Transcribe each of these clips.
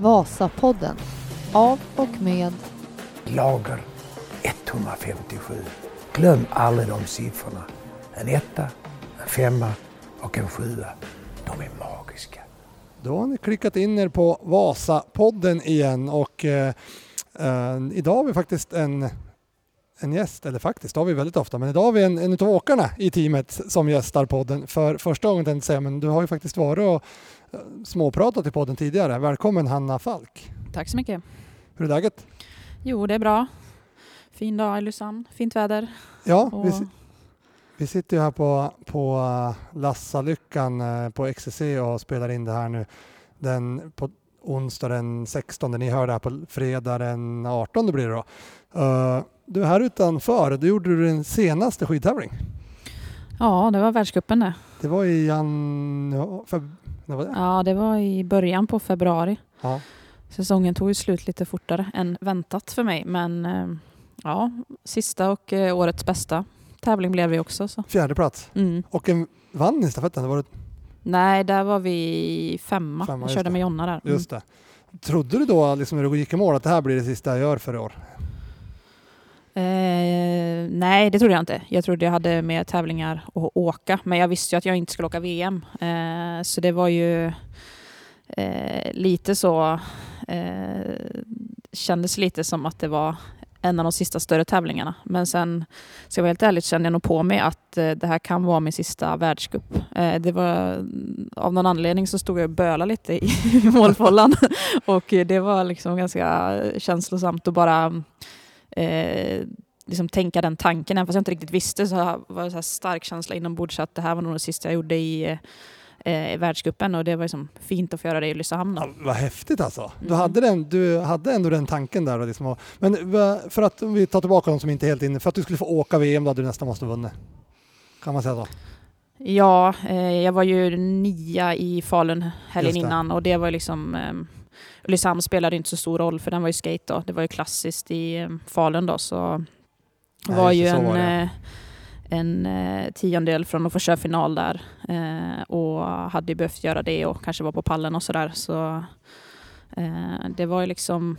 Vasapodden av och med Lager 157. Glöm aldrig de siffrorna. En etta, en femma och en sjua. De är magiska. Då har ni klickat in er på Vasapodden igen och eh, eh, idag har vi faktiskt en, en gäst, eller faktiskt det har vi väldigt ofta, men idag har vi en, en av åkarna i teamet som gästar podden för första gången tänkte jag säga, men du har ju faktiskt varit och småpratat i podden tidigare. Välkommen Hanna Falk. Tack så mycket. Hur är läget? Jo, det är bra. Fin dag i Lysann, fint väder. Ja, Och, vi, vi sitter ju här på, på eh, Lassalyckan eh, på XCC och spelar in det här nu den, på onsdag den 16. Ni hör det här på fredag den 18 blir det då. Eh, du är här utanför, då gjorde du din senaste skidtävling. Ja, det var världscupen det. Det var i januari, det? Ja, det var i början på februari. Ja. Säsongen tog ju slut lite fortare än väntat för mig, men eh, ja, sista och eh, årets bästa tävling blev vi också. Så. Fjärde plats. Mm. Och en vann i stafetten, det var det, Nej, där var vi femma. Femma, jag körde med Jonna där. Mm. just det. Trodde du då liksom när du gick i mål att det här blir det sista jag gör för i år? Eh, nej, det trodde jag inte. Jag trodde jag hade mer tävlingar att åka, men jag visste ju att jag inte skulle åka VM. Eh, så det var ju eh, lite så, eh, kändes lite som att det var en av de sista större tävlingarna. Men sen, ska jag vara helt ärlig, kände jag nog på mig att eh, det här kan vara min sista världscup. Eh, det var, mm, av någon anledning så stod jag och bölade lite i målfållan och det var liksom ganska eh, känslosamt att bara mm, eh, liksom tänka den tanken. Även fast jag inte riktigt visste så var det så här stark känsla inombords att det här var nog det sista jag gjorde i eh, världscupen och det var liksom fint att få göra det i Ulricehamn. Ja, vad häftigt alltså. Du, Mm. hade den, du hade ändå den tanken där. Liksom, men för att vi tar tillbaka de som inte är helt inne, för att du skulle få åka VM då hade du nästan måste vunnit. Kan man säga så? Ja, eh, jag var ju nia i Falun helgen innan och det var liksom eh, Ulricehamn spelade inte så stor roll för den var ju skate då. Det var ju klassiskt i eh, Falun då så det var ju en, var det. eh, en eh, tiondel från att få köra final där eh, och hade ju behövt göra det och kanske vara på pallen och sådär så eh, det var ju liksom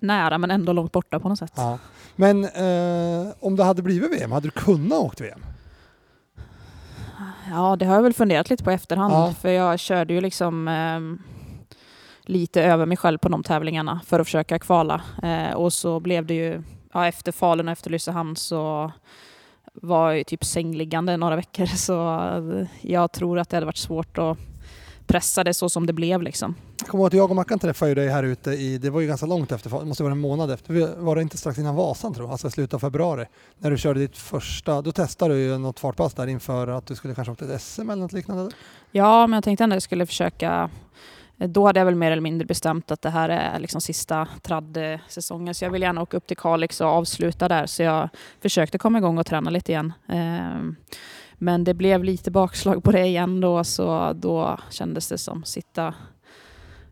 nära men ändå långt borta på något sätt. Ja. Men eh, om det hade blivit VM, hade du kunnat åkt VM? Ja, det har jag väl funderat lite på i efterhand. Ja. För jag körde ju liksom ehm, lite över mig själv på de tävlingarna för att försöka kvala. Eh, och så blev det ju, ja, efter Falun och efter Lysehamn så var jag typ sängliggande några veckor. Så eh, jag tror att det hade varit svårt att pressa det så som det blev liksom. Jag kommer ihåg att jag och Mackan träffade dig här ute i, det var ju ganska långt efter, det måste vara en månad efter, var det inte strax innan Vasan tror jag, alltså i slutet av februari, när du körde ditt första, då testade du ju något fartpass där inför att du skulle kanske åka till ett SM eller något liknande. Ja, men jag tänkte ändå att jag skulle försöka. Eh, då hade jag väl mer eller mindre bestämt att det här är liksom sista tradd-säsongen. Så jag vill gärna åka upp till Kalix och avsluta där. Så jag försökte komma igång och träna lite igen. Ehm, men det blev lite bakslag på det igen då. Så då kändes det som sitta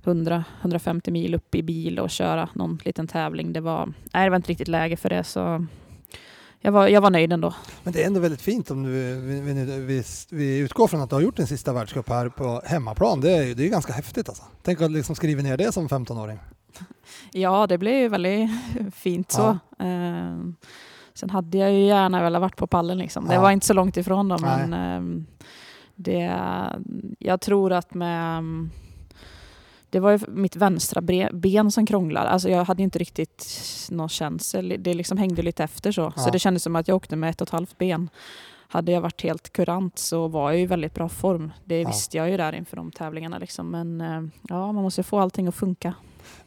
100-150 mil upp i bil och köra någon liten tävling. Det var, nej, det var inte riktigt läge för det. Så jag var, jag var nöjd ändå. Men det är ändå väldigt fint om du, vi, vi, vi, utgår från att du har gjort din sista världscup här på hemmaplan. Det är, ju- det är ganska häftigt alltså. Tänk att liksom skriva ner det som 15-åring. Ja, det blev ju väldigt fint så. Ehm, sen hade jag ju gärna velat varit på pallen. Liksom. Det Ja. var inte så långt ifrån då, men ehm, det, jag tror att med... Det var ju mitt vänstra ben som krånglade. Alltså jag hade inte riktigt någon känsel. Det liksom hängde lite efter så. Ja. Så det kändes som att jag åkte med ett och ett halvt ben. Hade jag varit helt kurant så var jag i väldigt bra form. Det Ja. visste jag ju där inför de tävlingarna. Liksom. Men eh, ja, man måste få allting att funka.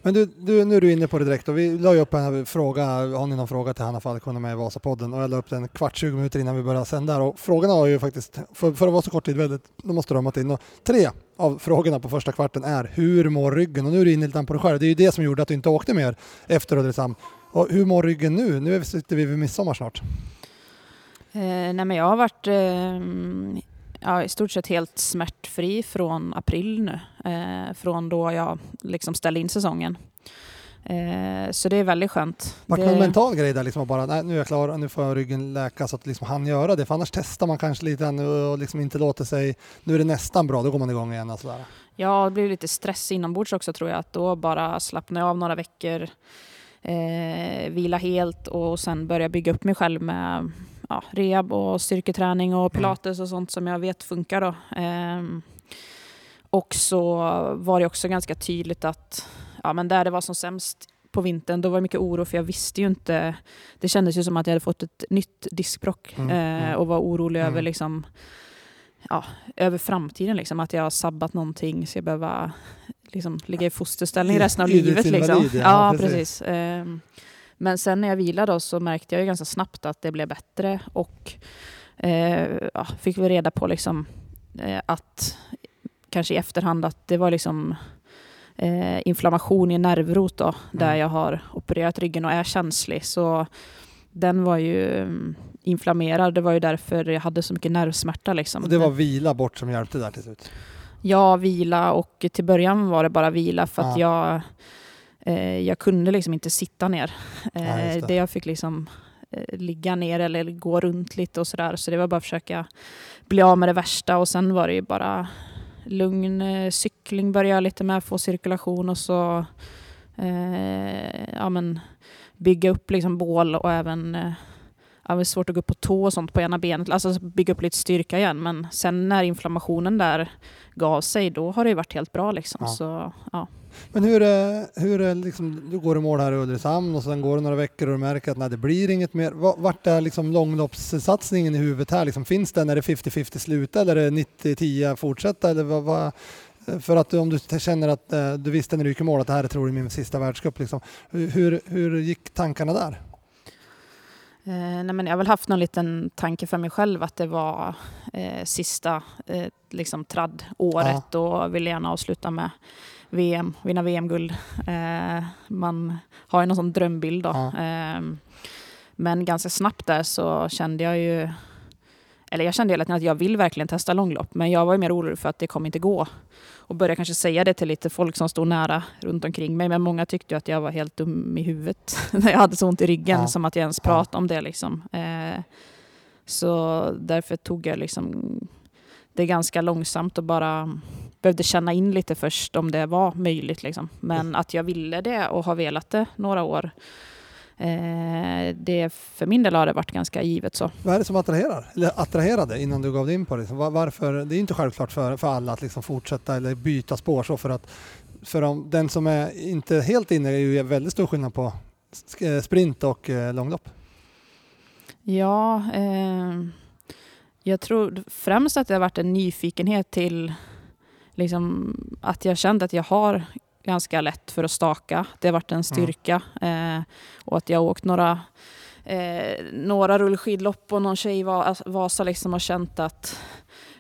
Men du, du, nu är du inne på det direkt och vi la ju upp en fråga, har ni någon fråga till Hanna Falk, hon är med i Vasapodden och jag la upp den kvart, 20 minuter innan vi började sända och frågorna har ju faktiskt, för, för att vara så kort tid, väldigt, de har strömmat in och tre av frågorna på första kvarten är hur mår ryggen? Och nu är du inne lite på det själv, det är ju det som gjorde att du inte åkte mer efter Ulricehamn. Och hur mår ryggen nu? Nu sitter vi vid midsommar snart. Eh, nej men jag har varit eh, ja, i stort sett helt smärtfri från april nu. Eh, från då jag liksom ställde in säsongen. Eh, så det är väldigt skönt. Vart det, någon mental grej där liksom bara, nej nu är jag klar, nu får jag ryggen läka så att liksom han göra det. För annars testar man kanske lite och liksom inte låter sig, nu är det nästan bra, då går man igång igen och sådär. Ja, det blev lite stress inombords också tror jag. Att då bara slappna av några veckor, eh, vila helt och sen börja bygga upp mig själv med ja, rehab och styrketräning och pilates och sånt som jag vet funkar. Då. Eh, och så var det också ganska tydligt att ja, men där det var som sämst på vintern, då var det mycket oro för jag visste ju inte. Det kändes ju som att jag hade fått ett nytt diskbrock Mm, eh, mm. och var orolig Mm. över liksom ja, över framtiden. Liksom, att jag har sabbat någonting så jag behöver liksom, ligga i fosterställning resten av livet. Liksom. ja, Ja, precis. precis. Ehm, men sen när jag vilade då, så märkte jag ju ganska snabbt att det blev bättre och eh, ja, fick vi reda på liksom, eh, att kanske i efterhand att det var liksom eh, inflammation i nervrot då, där Mm. jag har opererat ryggen och är känslig. Så den var ju mm, inflammerad. Det var ju därför jag hade så mycket nervsmärta. Liksom. Och det var vila bort som hjälpte där till slut. Ja, vila och till början var det bara vila för att Ja. jag, eh, jag kunde liksom inte sitta ner. Ja, Eh, det. det jag fick liksom eh, ligga ner eller gå runt lite och sådär. Så det var bara att försöka bli av med det värsta och sen var det ju bara lugn eh, cykling började jag lite med, få cirkulation och så eh, ja, men, bygga upp liksom bål och även eh, ja, det var svårt att gå upp på tå och sånt på ena benet, alltså bygga upp lite styrka igen. Men sen när inflammationen där gav sig, då har det ju varit helt bra liksom. Ja. Så, ja. Men hur är, hur är liksom, du går i mål här i Ulricehamn och sen går det några veckor och du märker att nej, det blir inget mer. Va- Vart är liksom långloppssatsningen i huvudet här? Liksom, finns den? Är det 50-50 sluta eller är det 90-10 fortsätta? Eller vad, vad, för att om du känner att eh, du visste när du gick i mål att det här är troligen min sista världscup. Liksom. Hur, hur gick tankarna där? Eh, nej men jag har väl haft någon liten tanke för mig själv att det var eh, sista eh, liksom tradd-året och ville gärna avsluta med VM, vinna VM-guld. Eh, man har ju någon sån drömbild då. Ja. Eh, men ganska snabbt där så kände jag ju, eller jag kände hela tiden att jag vill verkligen testa långlopp, men jag var mer orolig för att det kommer inte gå. Och började kanske säga det till lite folk som stod nära runt omkring mig, men många tyckte att jag var helt dum i huvudet när jag hade så ont i ryggen, Ja. som att jag ens pratade om det. Liksom. Eh, så därför tog jag liksom det ganska långsamt och bara behövde känna in lite först om det var möjligt. Liksom. Men att jag ville det och har velat det några år, det för min del har det varit ganska givet så. Vad är det som attraherar? Eller attraherade innan du gav dig in på det? Liksom, var- varför? Det är inte självklart för, för alla att liksom fortsätta eller byta spår så för att för om, den som är inte helt inne är ju väldigt stor skillnad på eh, sprint och eh, långlopp. Ja, eh, jag tror främst att det har varit en nyfikenhet till liksom, att jag kände att jag har ganska lätt för att staka. Det har varit en styrka. Eh, och att jag har åkt några, eh, några rullskidlopp och någon tjej i Va- Vasa liksom har känt att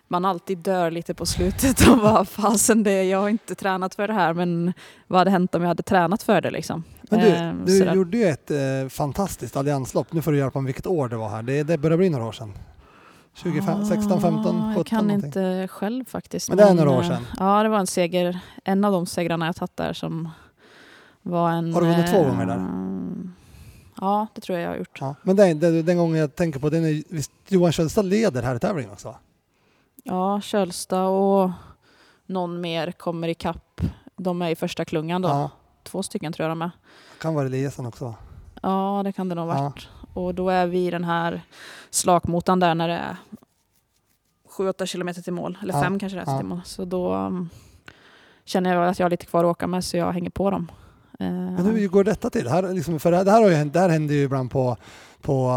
man alltid dör lite på slutet och bara fasen det, jag har inte tränat för det här men vad hade hänt om jag hade tränat för det liksom. Men du, Eh, du sådär. gjorde ju ett eh, fantastiskt allianslopp. Nu får du hjälpa mig vilket år det var här. Det, det börjar bli några år sedan. 2016, 15, 17 Ah, Jag kan någonting. inte själv faktiskt. Men det är några år eh, sedan. Ja, det var en seger. En av de segrarna jag tagit där som var en... Har du vunnit två eh, gånger där? Ja, det tror jag jag har gjort. Ja. Men den, den, den gången jag tänker på den är visst Johan Kjellstad leder här i tävlingen också? Ja, Kölsta och någon mer kommer i kapp. De är i första klungan då. Ja. Två stycken tror jag de är. Kan vara Eliasson också. Ja, det kan det nog ha Ja. Och då är vi i den här slakmotan där när det är 7-8 kilometer till mål. Eller Ja, fem kanske det är ja. till mål. Så då um, känner jag att jag har lite kvar att åka med så jag hänger på dem. Eh, Men hur går detta till? Här, liksom, för det här, det här, har ju, det här händer ju ibland på, på,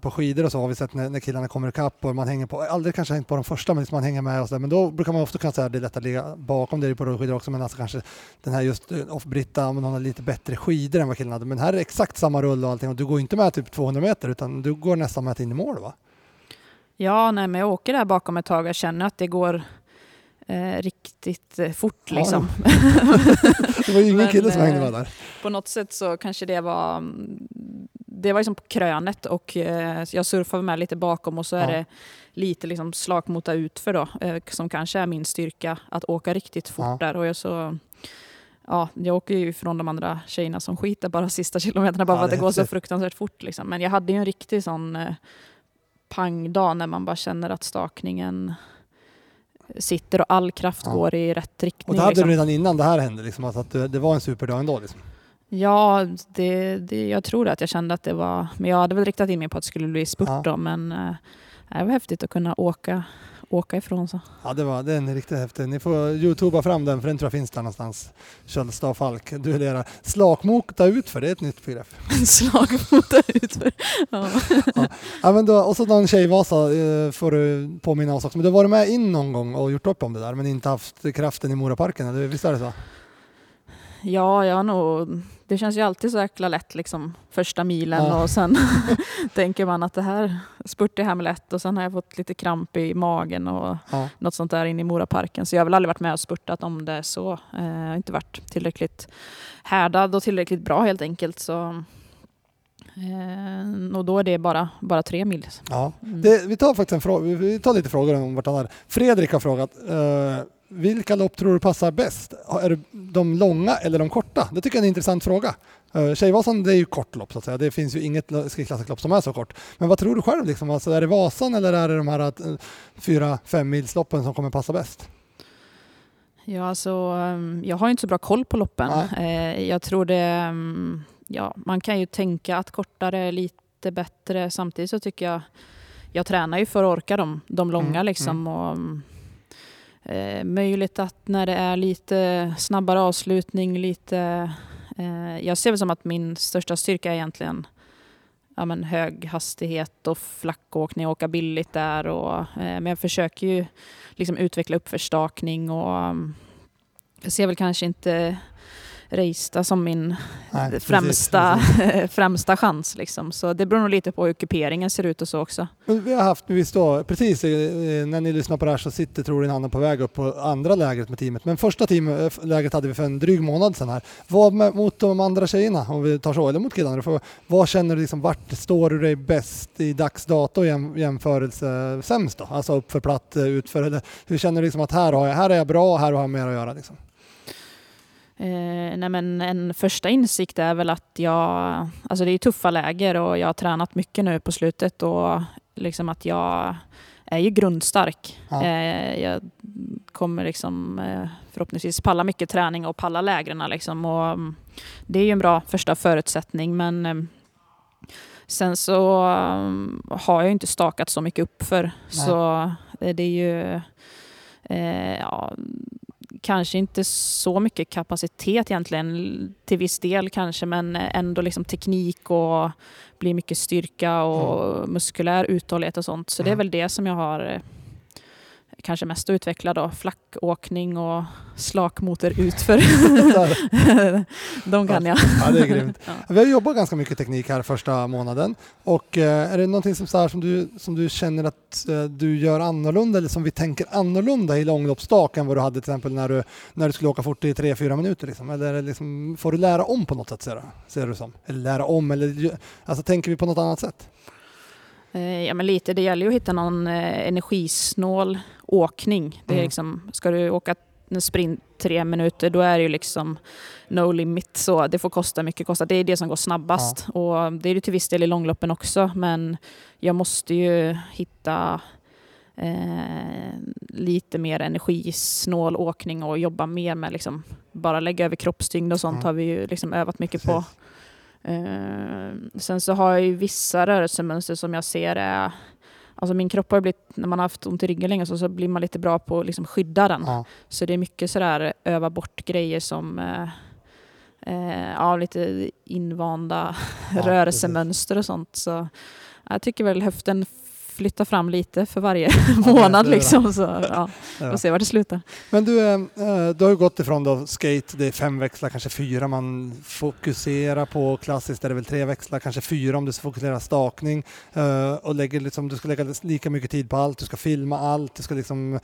på skidor och så har vi sett när, när killarna kommer ikapp och man hänger på, aldrig kanske hängt på de första men liksom man hänger med och så där. Men då brukar man ofta kunna säga att det är lätt att ligga bakom, det är på rullskidor också, men alltså kanske den här just eh, off-Britta, hon har lite bättre skidor än vad killarna hade. Men här är det exakt samma rull och allting och du går inte med typ 200 meter utan du går nästan med in i mål va? Ja, nej, men jag åker där bakom ett tag och känner att det går eh, riktigt eh, fort. Ja, Liksom. Det var ju ingen kille som hängde eh, med där. på något sätt så kanske det var mm, det var liksom på krönet och eh, jag surfar med lite bakom och så är Ja. det lite liksom slagmota utför då, eh, som kanske är min styrka, att åka riktigt fort Ja. där. Och jag, så, ja, jag åker ju ifrån de andra tjejerna som skiter bara sista kilometerna bara Ja, för att det det är går så fruktansvärt fort. Liksom. Men jag hade ju en riktig sån eh, pangdag när man bara känner att stakningen sitter och all kraft Ja. går i rätt riktning. Och det hade liksom. du redan innan det här hände, liksom, alltså att det, det var en superdag ändå. Liksom. Ja, det, det, jag tror att jag kände att det var... Men jag hade väl riktat in mig på att det skulle bli spurt Ja. då, men eh, det var häftigt att kunna åka, åka ifrån så. Ja, det var den är riktigt häftig. Ni får youtuba fram den, för den tror jag finns där någonstans. Kjellstad Falk, duellerar. Slakmota ut för det är ett nytt begrepp. Slagfota utför. Ja. Ja, men då, och så någon tjejvasa eh, får du påminna oss också. Men du har varit med in någon gång och gjort upp om det där, men inte haft kraften i Moraparken, eller visst är det så? Ja, jag har nog... Det känns ju alltid så jäkla lätt liksom första milen Ja. och sen tänker man att det här spurt i Hamlet och sen har jag fått lite kramp i magen och Ja. något sånt där inne i Moraparken. Så jag har väl aldrig varit med och spurtat om det är så. Eh, Jag har inte varit tillräckligt härdad och tillräckligt bra helt enkelt. Så, eh, och då är det bara, bara tre mil. Ja. Mm. Det, vi tar faktiskt en fråga, vi tar lite frågor om vartannat. Fredrik har frågat, eh, vilka lopp tror du passar bäst? Är det de långa eller de korta? Det tycker jag är en intressant fråga. Uh, Tjejvasan det är ju kort lopp så att säga. Det finns ju inget skidklassiskt som är så kort. Men vad tror du själv? Liksom? Alltså, är det Vasan eller är det de här uh, fyra, fem milsloppen som kommer passa bäst? Ja, alltså, ehm, jag har inte så bra koll på loppen. Nej. Eh, Jag tror det... ehm, Ja, man kan ju tänka att kortare är lite bättre. Samtidigt så tycker jag... Jag tränar ju för att orka de, de långa Mm, liksom. Och, mm, eh, möjligt att när det är lite snabbare avslutning, lite... Eh, jag ser väl som att min största styrka är egentligen ja, men hög hastighet och flackåkning, åka billigt där. Och, eh, men jag försöker ju liksom utveckla uppförstakning och mm, jag ser väl kanske inte Reista som min Nej, främsta, precis. främsta chans. Liksom. Så det beror nog lite på hur kuperingen ser ut och så också. Vi har haft, visst då, precis eh, när ni lyssnar på det här så sitter troligen Anna på väg upp på andra lägret med teamet. Men första team, eh, lägret hade vi för en dryg månad sedan här. Vad med, mot de andra tjejerna, om vi tar så, eller mot killarna, för, vad känner du liksom, vart står du dig bäst i dags dato jäm, jämförelse sämst då? Alltså uppför, platt, eh, utför, eller hur känner du liksom att här, har jag, här är jag bra, här har jag mer att göra liksom? Eh, nej men en första insikt är väl att jag, alltså det är tuffa läger och jag har tränat mycket nu på slutet och liksom att jag är ju grundstark. Ja. Eh, jag kommer liksom eh, förhoppningsvis palla mycket träning och palla lägren liksom och mm, det är ju en bra första förutsättning men eh, sen så mm, har jag inte stakat så mycket uppför Nej. så eh, det är ju eh, ja, kanske inte så mycket kapacitet egentligen, till viss del kanske, men ändå liksom teknik och blir mycket styrka och muskulär uthållighet och sånt. Så det är Mm. väl det som jag har eh, kanske mest att utveckla då. Flackåkning och slakmotor utför. De kan jag. Ja, det är grymt. Ja. Vi har jobbat ganska mycket teknik här första månaden och eh, är det någonting som, så här, som, du, som du känner att eh, du gör annorlunda eller som vi tänker annorlunda i långloppsstak än vad du hade till exempel när du, när du skulle åka fort i 3-4 minuter? Liksom? Eller liksom, får du lära om på något sätt ser du, ser du som? Eller lära om eller alltså, tänker vi på något annat sätt? Eh, Ja, men lite. Det gäller ju att hitta någon energisnål åkning. Det är Mm. liksom, ska du åka en sprint tre minuter, då är det ju liksom no limit. Så det får kosta mycket kosta. Det är det som går snabbast. Och det är det till viss del i långloppen också. Men jag måste ju hitta eh, lite mer energisnål åkning och jobba mer med liksom bara lägga över kroppstyngd och sånt Mm. har vi ju liksom övat mycket på. Eh, sen så har jag ju vissa rörelsemönster som jag ser är Alltså min kropp har blivit, när man har haft ont i ryggen länge så, så blir man lite bra på att liksom skydda den. Ja. Så det är mycket sådär öva bort grejer som eh, eh, ja, lite invanda Ja, rörelsemönster och sånt. Så jag tycker väl höften flyttar fram lite för varje månad är liksom. Så ja, Ja. får se var det slutar. Men du, eh, eh, du har ju gått ifrån då skate, det är fem växlar, kanske fyra man fokuserar på. Klassiskt är det väl tre växlar, kanske fyra om du ska fokusera stakning. eh, och lägger liksom, du ska lägga lika mycket tid på allt, du ska filma allt, du ska liksom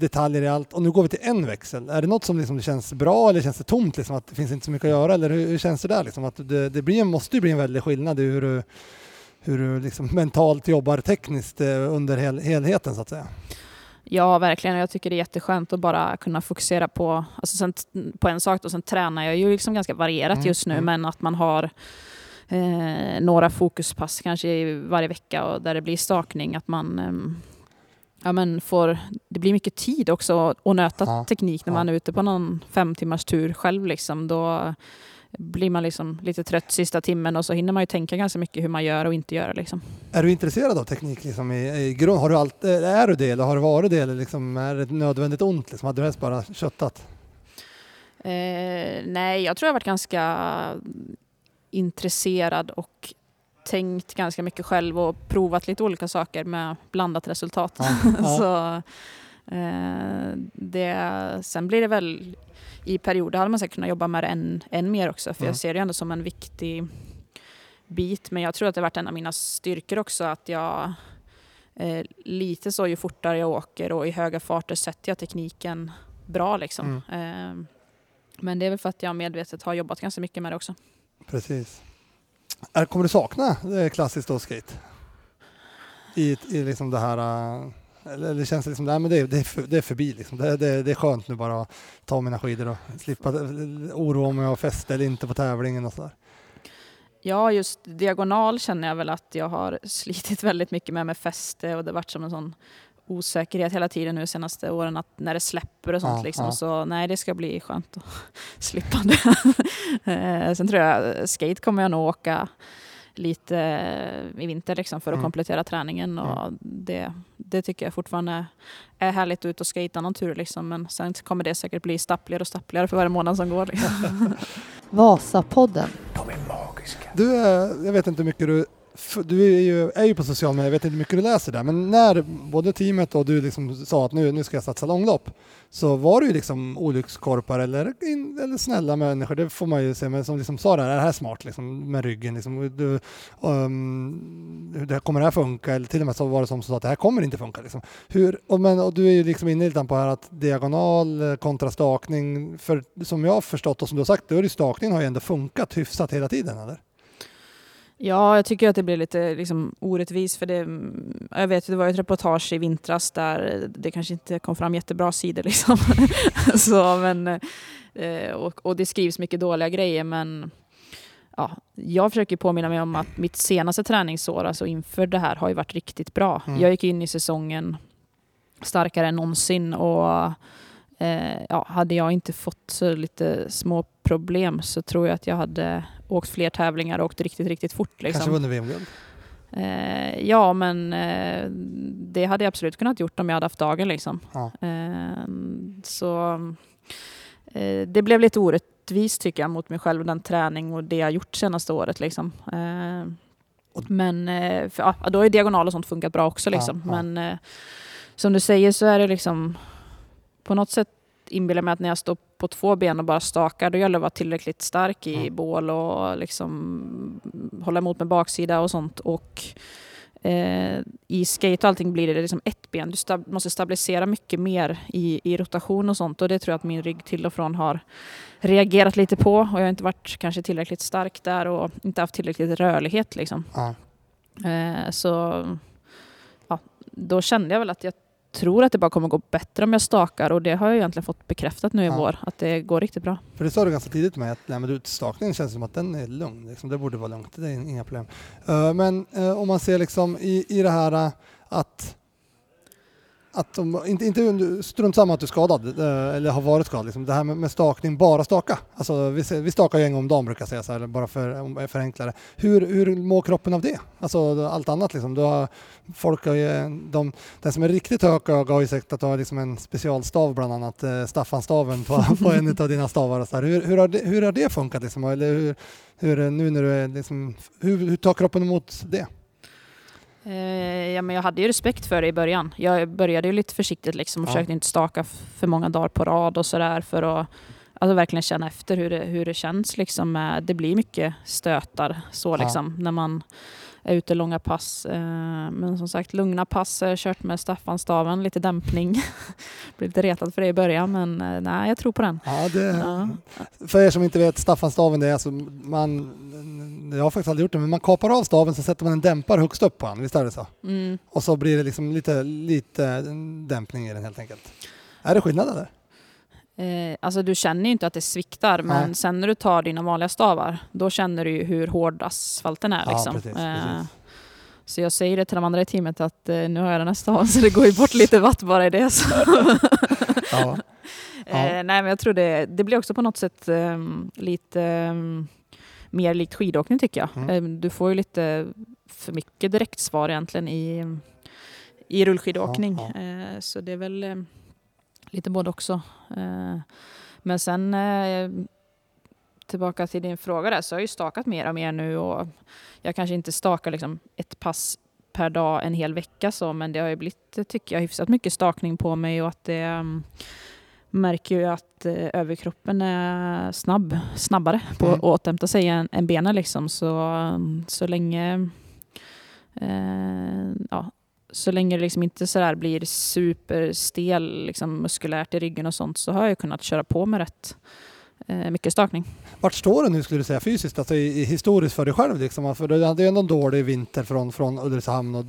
detaljer i allt. Och nu går vi till en växel. Är det något som liksom känns bra eller känns det tomt, liksom, att det finns inte så mycket att göra? Eller hur, hur känns det där? Liksom, att det, det blir, måste ju bli en väldig skillnad i hur du, hur du liksom mentalt jobbar tekniskt eh, under hel, helheten så att säga. Ja, verkligen. Jag tycker det är jätteskönt att bara kunna fokusera på, alltså sen, på en sak. Och sen tränar jag ju liksom ganska varierat Mm, just nu, mm. men att man har eh, några fokuspass kanske varje vecka och där det blir stakning. Att man, ehm, ja, men får, det blir mycket tid också att nöta Ja, teknik när ja. man är ute på någon fem timmars tur själv. Liksom. Då blir man liksom lite trött sista timmen och så hinner man ju tänka ganska mycket hur man gör och inte gör. Liksom. Är du intresserad av teknik liksom i, i grund? Har du alltid, är du det eller har du varit det eller liksom, är det nödvändigt ont? Liksom? Hade du helst bara köttat? Eh, nej, jag tror jag varit ganska intresserad och tänkt ganska mycket själv och provat lite olika saker med blandat resultat. Ja, ja. så, eh, det, sen blir det väl i perioder hade man säkert kunnat jobba med det än, än mer också för Mm. jag ser det ändå som en viktig bit men jag tror att det har varit en av mina styrkor också att jag eh, lite så ju fortare jag åker och i höga farter sätter jag tekniken bra liksom. Eh, men det är väl för att jag medvetet har jobbat ganska mycket med det också. Precis. Kommer du sakna eh, klassiskt då skate? I, i liksom det här... Eller, eller känns det liksom, nej men det, är- det, det är förbi liksom. Det, det, det är skönt nu bara att ta mina skidor och slippa oroa mig och fästa eller inte på tävlingen och sådär. Ja, just diagonal känner jag väl att jag har slitit väldigt mycket med med fäste och det har varit som en sån osäkerhet hela tiden nu senaste åren att när det släpper och sånt Ja, liksom. ja. Så nej, det ska bli skönt att slippa det. Eh, Sen tror jag skate kommer jag nog åka lite i vinter liksom för att Mm. komplettera träningen och det, det tycker jag fortfarande är härligt att ut och skata någon tur liksom. Men sen kommer det säkert bli stappligare och stappligare för varje månad som går. Liksom. Vasapodden. De är magiska. Du, eh, jag vet inte hur mycket du... Du är ju, är ju på sociala medier, jag vet inte hur mycket du läser där, men när både teamet och du liksom sa att nu, nu ska jag satsa långlopp, så var det ju liksom olyckskorpar eller, eller snälla människor, det får man ju se, men som liksom sa det här, är det här smart liksom, med ryggen? Liksom, du, um, hur det här, kommer det här funka? Eller till och med så var det som så att det här kommer inte funka. Liksom. Hur, och, men, och du är ju liksom inne lite på här att diagonal eh, kontra stakning, för som jag har förstått och som du har sagt, då är det ju stakningen har ju ändå funkat hyfsat hela tiden, eller? Ja, jag tycker att det blir lite liksom, orättvist för det, mm, jag vet det var ett reportage i vintras där det kanske inte kom fram jättebra sidor liksom. Så, men, eh, och, och det skrivs mycket dåliga grejer men ja, jag försöker påminna mig om att mitt senaste träningsår, alltså inför det här, har ju varit riktigt bra. Mm. Jag gick in i säsongen starkare än någonsin och eh, ja, hade jag inte fått så lite små problem så tror jag att jag hade åkt fler tävlingar och åkt riktigt, riktigt fort. Kanske Liksom. vunnit VM-guld? Eh, ja, men eh, det hade jag absolut kunnat gjort om jag hade haft dagen. Liksom. Ja. Eh, så eh, det blev lite orättvist tycker jag mot mig själv, den träning och det jag gjort senaste året. Liksom. Eh, men eh, för, ja, då har ju diagonal och sånt funkat bra också. Liksom. Ja. Men som du säger så är det liksom på något sätt inbillar mig att när jag står på två ben och bara stakar, då gäller det att vara tillräckligt stark i Mm. bål och liksom hålla emot med baksida och sånt. Och eh, i skate och allting blir det liksom ett ben. Du stab- måste stabilisera mycket mer i, i rotation och sånt och det tror jag att min rygg till och från har reagerat lite på och jag har inte varit kanske tillräckligt stark där och inte haft tillräckligt rörlighet liksom. Ja. Eh, så ja, då kände jag väl att jag tror att det bara kommer gå bättre om jag stakar och det har jag egentligen fått bekräftat nu i Ja. vår, att det går riktigt bra. För det sa du ganska tidigt mig att nej, men du, stakningen känns som att den är lugn. Liksom. Det borde vara lugnt, det är inga problem. Eh, men eh, om man ser liksom i, i det här eh, att att de, inte, inte strunt samma att du är skadad eh, eller har varit skadad. Liksom. Det här med, med stakning, bara staka. Alltså, vi, vi stakar ju en gång om dagen brukar jag säga så här, bara för om det. Hur, hur mår kroppen av det? Alltså allt annat liksom. Du har, folk har ju, de, den som är riktigt högöga har ju sagt att du har liksom en specialstav bland annat, eh, Staffanstaven på, på en av dina stavar. Så här. Hur, hur, har det, hur har det funkat liksom? Eller hur, hur, nu när du är liksom, hur, hur tar kroppen emot det? Eh, ja, men jag hade ju respekt för det i början. Jag började ju lite försiktigt liksom och Ja. försökte inte staka för många dagar på rad och sådär för att alltså, verkligen känna efter hur det, hur det känns. Liksom. Eh, Det blir mycket stötar så Ja. liksom när man är ute långa pass. Eh, Men som sagt, lugna pass. Jag kört med Staffanstaven, lite dämpning. Blev lite retad för det i början men eh, nej, jag tror på den. Ja, det, Ja. För er som inte vet, Staffanstaven det är alltså man, jag har faktiskt aldrig gjort det, men man kapar av staven så sätter man en dämpare högst upp på den, visst är det så? Mm. Och så blir det liksom lite, lite dämpning i den helt enkelt. Är det skillnad eller? Eh, alltså du känner ju inte att det sviktar, men Nej. sen när du tar dina vanliga stavar, då känner du ju hur hård asfalten är. Ja, Liksom. precis, Eh, precis. Så jag säger det till de andra i teamet att eh, nu har jag det nästa år, så det går ju bort lite watt bara i det. Så. Ja. Ja. Eh, nej, men jag tror det, det blir också på något sätt ehm, lite ehm, mer likt skidåkning tycker jag. Mm. Eh, du får ju lite för mycket direktsvar egentligen i, i rullskidåkning. Ja, Eh, så det är väl lite både också. Eh, men sen eh, tillbaka till din fråga där så har jag ju stakat mer och mer nu och jag kanske inte stakar liksom ett pass per dag en hel vecka så men det har ju blivit, tycker jag, hyfsat mycket stakning på mig och att det mm, märker ju att eh, överkroppen är snabb, snabbare på Mm. att återhämta sig än, än benen liksom så, mm, så länge eh, ja, så länge det liksom inte sådär blir superstel liksom muskulärt i ryggen och sånt så har jag kunnat köra på med rätt eh, mycket stakning. Vart står du nu skulle du säga fysiskt, alltså i, i historiskt för dig själv? Liksom? För du hade ju ändå en dålig vinter från, från Ulricehamn och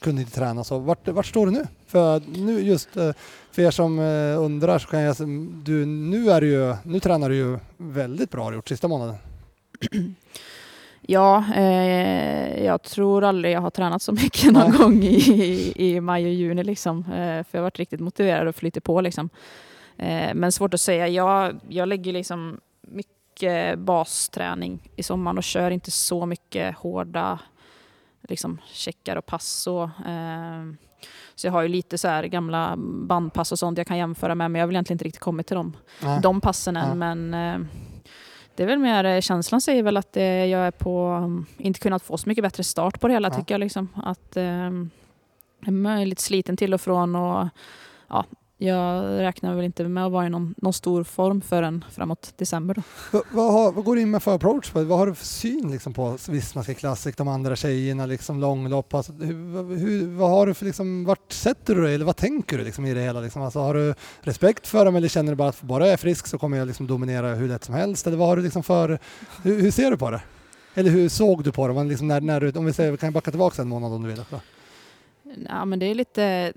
kunde inte träna. Så vart, vart står du nu? För nu just eh, för er som eh, undrar så kan jag säga, du, nu, är du ju, nu tränar du ju väldigt bra har du gjort sista månaden. Ja, eh, jag tror aldrig jag har tränat så mycket någon Nej. gång i, i maj och juni. Liksom. Eh, för jag har varit riktigt motiverad och flyter på. Liksom. Eh, men svårt att säga. Jag, jag lägger liksom mycket basträning i sommaren och kör inte så mycket hårda liksom, checkar och pass. Så, eh, så jag har ju lite så här gamla bandpass och sånt jag kan jämföra med, men jag har väl egentligen inte riktigt kommit till dem Nej. de passen än. Men eh, det är väl mer, eh, känslan säger väl att eh, jag är på, um, inte kunnat få så mycket bättre start på det hela Ja. tycker jag. Liksom. Att, eh, jag är lite sliten till och från och ja, jag räknar väl inte med att vara i någon, någon stor form förrän framåt december. Då. Vad, vad, har, vad går du in med för approach? Vad har du för syn liksom, på Vismaska Classic, de andra tjejerna, liksom, långlopp? Alltså, hur, hur, vad har du för, liksom, vart sätter du dig eller vad tänker du liksom, i det hela? Liksom? Alltså, har du respekt för dem eller känner du bara att bara jag är frisk så kommer jag liksom, dominera hur lätt som helst? Eller vad har du liksom, för, hur, hur ser du på det? Eller hur såg du på det? Man Liksom, när, när om vi säger, kan backa tillbaka en månad om du vill. Då. Ja, men det är lite...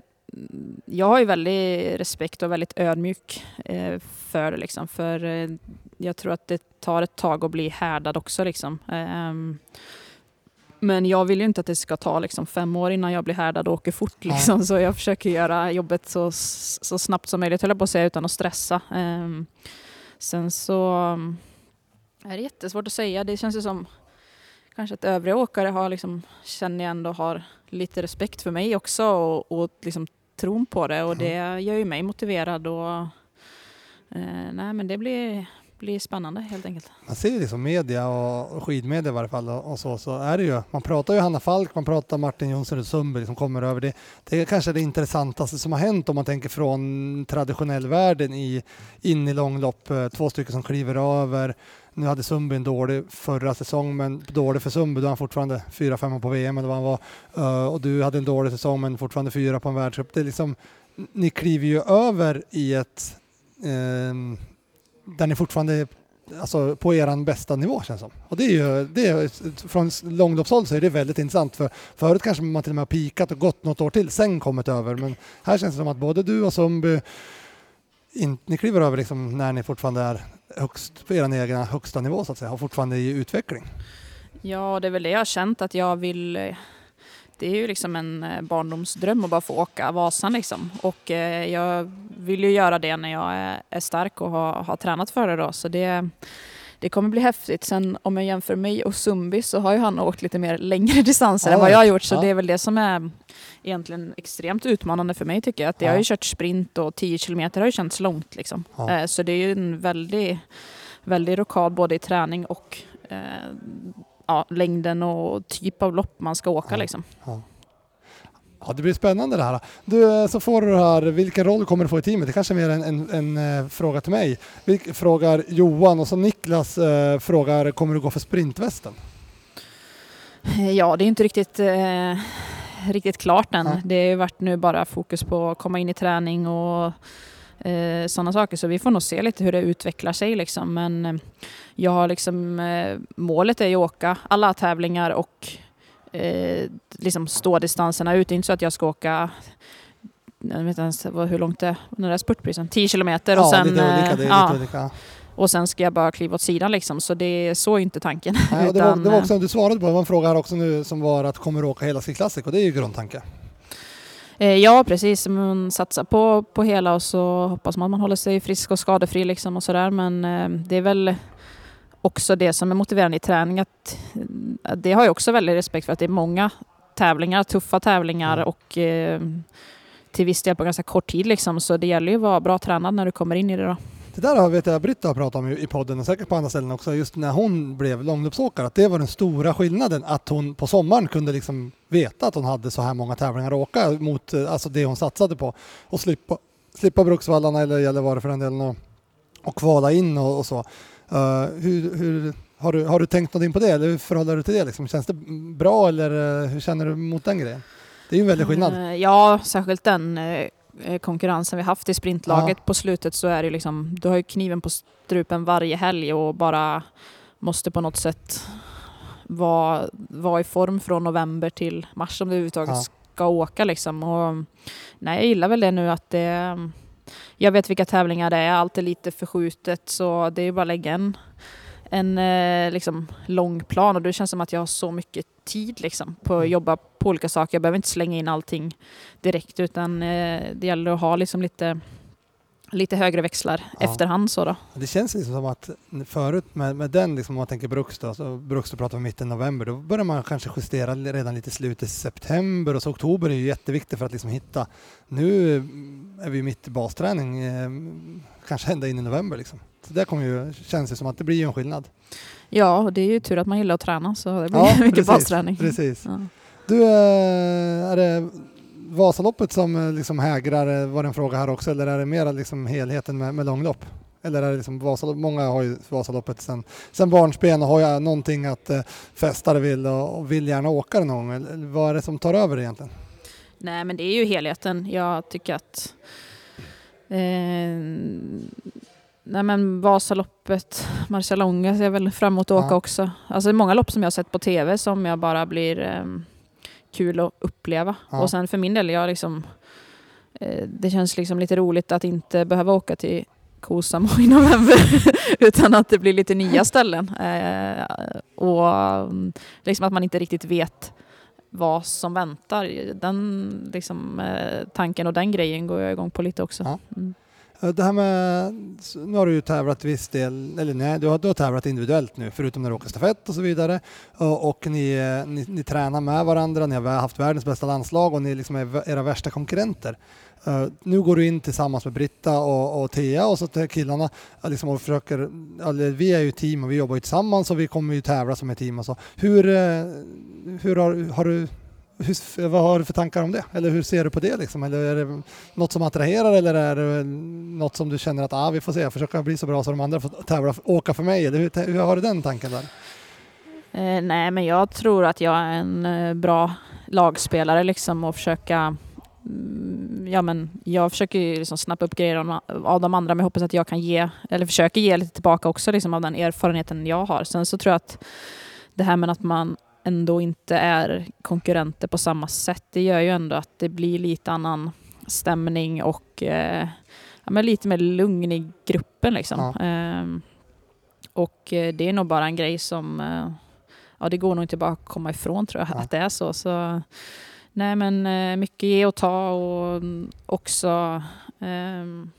Jag har ju väldigt respekt och väldigt ödmjuk eh, för det. Liksom, för eh, jag tror att det tar ett tag att bli härdad också. Liksom. Ehm, men jag vill ju inte att det ska ta liksom, fem år innan jag blir härdad och åker fort. Liksom. Så jag försöker göra jobbet så, så snabbt som möjligt, höll jag på att säga, utan att stressa. Ehm, sen så um, är det jättesvårt att säga. Det känns ju som kanske att övriga åkare har liksom, känner jag ändå har lite respekt för mig också och, och liksom tron på det och det gör ju mig motiverad och eh, nej men det blir, blir spännande helt enkelt. Man ser ju liksom media och och skidmedia i varje fall och och så, så är det ju. Man pratar ju Hanna Falk, man pratar Martin Jonsson Sundberg som kommer över det. Det är kanske det intressantaste som har hänt om man tänker från traditionell världen i, in i långlopp. Eh, Två stycken som kliver över. Nu hade Sundby en dålig förra säsong, men dålig för Sundby då han fortfarande fyra, femma på VM eller vad han var. Eh, och du hade en dålig säsong men fortfarande fyra på en världscup. Det är liksom, ni kliver ju över i ett ehm, där ni fortfarande är alltså, på er bästa nivå känns som. Och det är ju, det är, från långloppshåll så är det väldigt intressant för förut kanske man till och med har pikat och gått något år till, sen kommit över. Men här känns det som att både du och Sundby, in, ni kliver över liksom när ni fortfarande är högst på er egna högsta nivå så att säga, har fortfarande i utveckling. Ja, det är väl det jag har känt att jag vill det är ju liksom en eh, barndomsdröm att bara få åka Vasan liksom. Och eh, jag vill ju göra det när jag är, är stark och har, har tränat för det då. Så det, det kommer bli häftigt. Sen om jag jämför mig och Sumbi så har ju han åkt lite mer längre distanser än vad jag har gjort. Så Ja. det är väl det som är egentligen extremt utmanande för mig tycker jag. Att jag Ja. har ju kört sprint och 10 kilometer har ju känts långt liksom. Ja. Eh, Så det är ju en väldig, väldig rockad både i träning och eh, ja, längden och typ av lopp man ska åka Ja. liksom. Ja, det blir spännande det här. Du, eh, så får du här, vilken roll kommer du få i teamet? Det kanske är mer en, en, en eh, fråga till mig. Vilk, frågar Johan och så Niklas eh, frågar, kommer du gå för sprintvästen? Ja, det är inte riktigt, eh, riktigt klart än. Nej. Det har varit nu bara fokus på att komma in i träning och eh, sådana saker. Så vi får nog se lite hur det utvecklar sig. Liksom. Men eh, jag har liksom, eh, målet är ju att åka alla tävlingar och eh, liksom stå distanserna ut. Det är inte så att jag ska åka jag vet inte ens hur långt det är, den där spurtprisen, 10 kilometer och ja, sen... lite olika. eh, Det är ja. lite olika. och sen ska jag bara kliva åt sidan liksom. Så det är så inte tanken. Nej, det, var, det var också, du svarade på det var en fråga här också nu som var att kommer du åka hela Ski Classic och det är ju grundtanke. eh, ja, precis. Man satsar på, på hela och så hoppas man att man håller sig frisk och skadefri liksom och sådär. Men eh, det är väl också det som är motiverande i träning. Att, det har jag också väldigt respekt för att det är många tävlingar, tuffa tävlingar Mm. och eh, till viss del på ganska kort tid liksom. Så det gäller ju att vara bra tränad när du kommer in i det då. Det där har vet jag Britta har pratat om i i podden och säkert på andra ställen också, just när hon blev långloppsåkare, att det var den stora skillnaden, att hon på sommaren kunde liksom veta att hon hade så här många tävlingar att åka mot eh, alltså det hon satsade på och slippa, slippa Bruksvallarna eller Gällivare för den delen och, och kvala in och, och så. Eh, hur, hur, har, du, har du tänkt någonting på det eller hur förhåller du till det? Liksom? Känns det bra eller eh, hur känner du mot den grejen? Det är ju en väldig skillnad. Eh, Ja, särskilt den eh, konkurrensen vi haft i sprintlaget på slutet så är det liksom, du har ju kniven på strupen varje helg och bara måste på något sätt vara, vara i form från november till mars om du överhuvudtaget Ja. ska åka liksom. Och, nej, jag gillar väl det nu att det, jag vet vilka tävlingar det är, allt är lite förskjutet så det är bara att lägga en, en eh, liksom, lång plan och det känns som att jag har så mycket tid liksom, på att jobba på olika saker. Jag behöver inte slänga in allting direkt utan eh, det gäller att ha liksom lite, lite högre växlar Ja. efterhand. Så då. Det känns liksom som att förut med, med den, liksom, om man tänker Bruks då, så Bruks då pratar vi mitten november, då börjar man kanske justera redan lite slutet september och så oktober är ju jätteviktigt för att liksom hitta. Nu är vi mitt i basträning, eh, kanske ända in i november liksom. Så det kommer ju, känns det som att det blir en skillnad. Ja, och det är ju tur att man gillar att träna så det blir Ja, mycket precis, basträning. Precis. Ja. Du, eh, är det Vasaloppet som eh, liksom hägrar, eh, var det en fråga här också, eller är det mera liksom helheten med, med långlopp? Eller är det liksom Vasalopp, många har ju Vasaloppet sen, sen barnsben och har ju någonting att eh, fästa det vill och, och vill gärna åka det någon gång. Eller, vad är det som tar över egentligen? Nej, men det är ju helheten. Jag tycker att eh, Nej men Vasaloppet, Marcialonga ser jag väl fram emot att åka Ja. också. Alltså det är många lopp som jag har sett på TV som jag bara blir eh, kul att uppleva. Ja. Och sen för min del, jag liksom, eh, det känns liksom lite roligt att inte behöva åka till Kosamo i november utan att det blir lite nya ställen. Eh, och mm, liksom att man inte riktigt vet vad som väntar. Den liksom, eh, tanken och den grejen går jag igång på lite också. Ja. Mm. Eh, det här med, nu har du ju tävlat viss del, eller nej, du har, du har tävlat individuellt nu, förutom när du åker stafett och så vidare. Och, och ni, eh, ni, ni tränar med varandra, ni har haft världens bästa landslag och ni liksom är era värsta konkurrenter. Uh, nu går du in tillsammans med Britta och, och Thea och så till killarna liksom och försöker, alltså, vi är ju team och vi jobbar ju tillsammans och vi kommer ju tävla som ett team och så. Hur, hur har, har du hur, vad har du för tankar om det? Eller hur ser du på det? Liksom? Eller är det något som attraherar eller är det något som du känner att ah, vi får se, försöka bli så bra så de andra får tävla, åka för mig? Eller hur, hur har du den tanken där? Eh, nej, men jag tror att jag är en eh, bra lagspelare liksom och försöka mm, Ja, men jag försöker ju liksom snappa upp grejer av, av de andra men jag hoppas att jag kan ge, eller försöker ge lite tillbaka också liksom av den erfarenheten jag har. Sen så tror jag att det här med att man ändå inte är konkurrenter på samma sätt, det gör ju ändå att det blir lite annan stämning och eh, ja, men lite mer lugn i gruppen. Liksom. Ja. Ehm, och eh, det är nog bara en grej som eh, ja, det går nog inte bara att komma ifrån tror jag, Ja. att det är så. så nej, men eh, mycket ge och ta och mm, också ehm,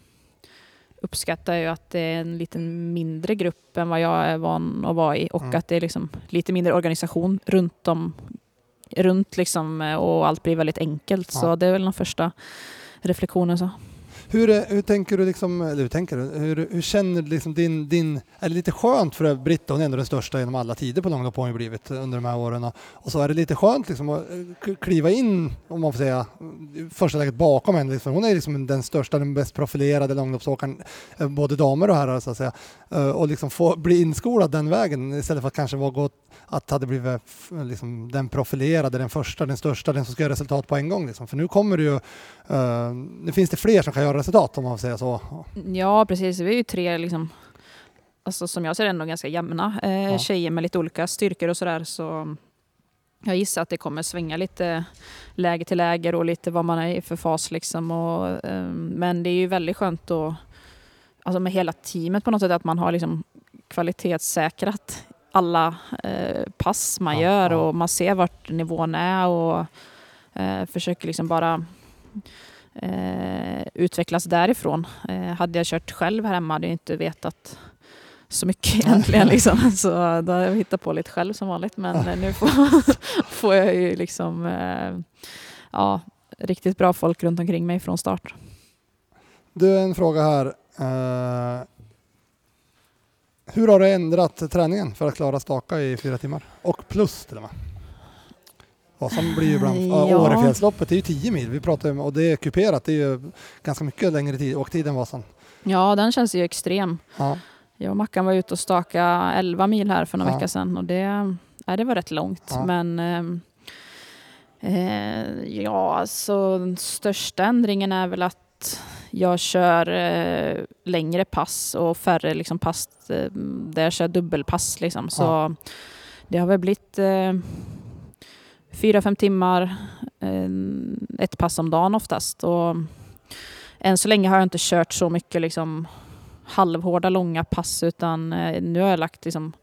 uppskattar ju att det är en lite mindre grupp än vad jag är van att vara i och Mm. att det är liksom lite mindre organisation runt om runt liksom eh, och allt blir väldigt enkelt. Ja. Så det är väl den första reflektionen. Så. Hur, hur tänker du, liksom, eller hur, tänker du? Hur, hur känner du liksom din, din, är det lite skönt för Britta, hon är ändå den största genom alla tider på långlopp har hon ju blivit under de här åren och, så är det lite skönt liksom att eh, kliva in, om man får säga, i första läget bakom henne. Liksom. Hon är liksom den största, den bäst profilerade långloppsåkaren, eh, både damer och herrar så att säga. Eh, och liksom få bli inskolad den vägen istället för att kanske vara gått, att hade blivit liksom, den profilerade, den första, den största, den som ska göra resultat på en gång. Liksom. För nu kommer det ju, nu finns det fler som kan göra resultat om man får säga så. Ja, precis. Vi är ju tre, liksom, alltså, som jag ser det, ändå ganska jämna eh, Ja. tjejer med lite olika styrkor och sådär. Så jag gissar att det kommer svänga lite läger till läger och lite vad man är i för fas. Liksom, och, eh, men det är ju väldigt skönt att, alltså med hela teamet på något sätt, att man har liksom kvalitetssäkrat alla eh, pass man Ja, gör ja. och man ser vart nivån är och eh, försöker liksom bara eh, utvecklas därifrån. Eh, hade jag kört själv här hemma hade jag inte vetat så mycket egentligen. Liksom. Så då har jag hittat på lite själv som vanligt. Men nu får, får jag ju liksom eh, ja, riktigt bra folk runt omkring mig från start. Du, en fråga här. Eh, hur har du ändrat träningen för att klara staka i fyra timmar? Och plus till och med. Vasan blir ju ibland... Ja. Årefjällsloppet är ju 10 mil. Vi pratar om, och det är kuperat. Det är ju ganska mycket längre tid, åktid än Vasan. Ja, den känns ju extrem. Ja. Jag och Mackan var ute och staka 11 mil här för några Ja. vecka sedan och det, ja, det var rätt långt. Ja. Men ehm, eh, ja, alltså den största ändringen är väl att jag kör eh, längre pass och färre liksom, pass eh, där jag kör dubbelpass. Liksom. Så det har väl blivit eh, fyra, fem timmar, eh, ett pass om dagen oftast. Och än så länge har jag inte kört så mycket liksom, halvhårda långa pass utan eh, nu har jag lagt liksom,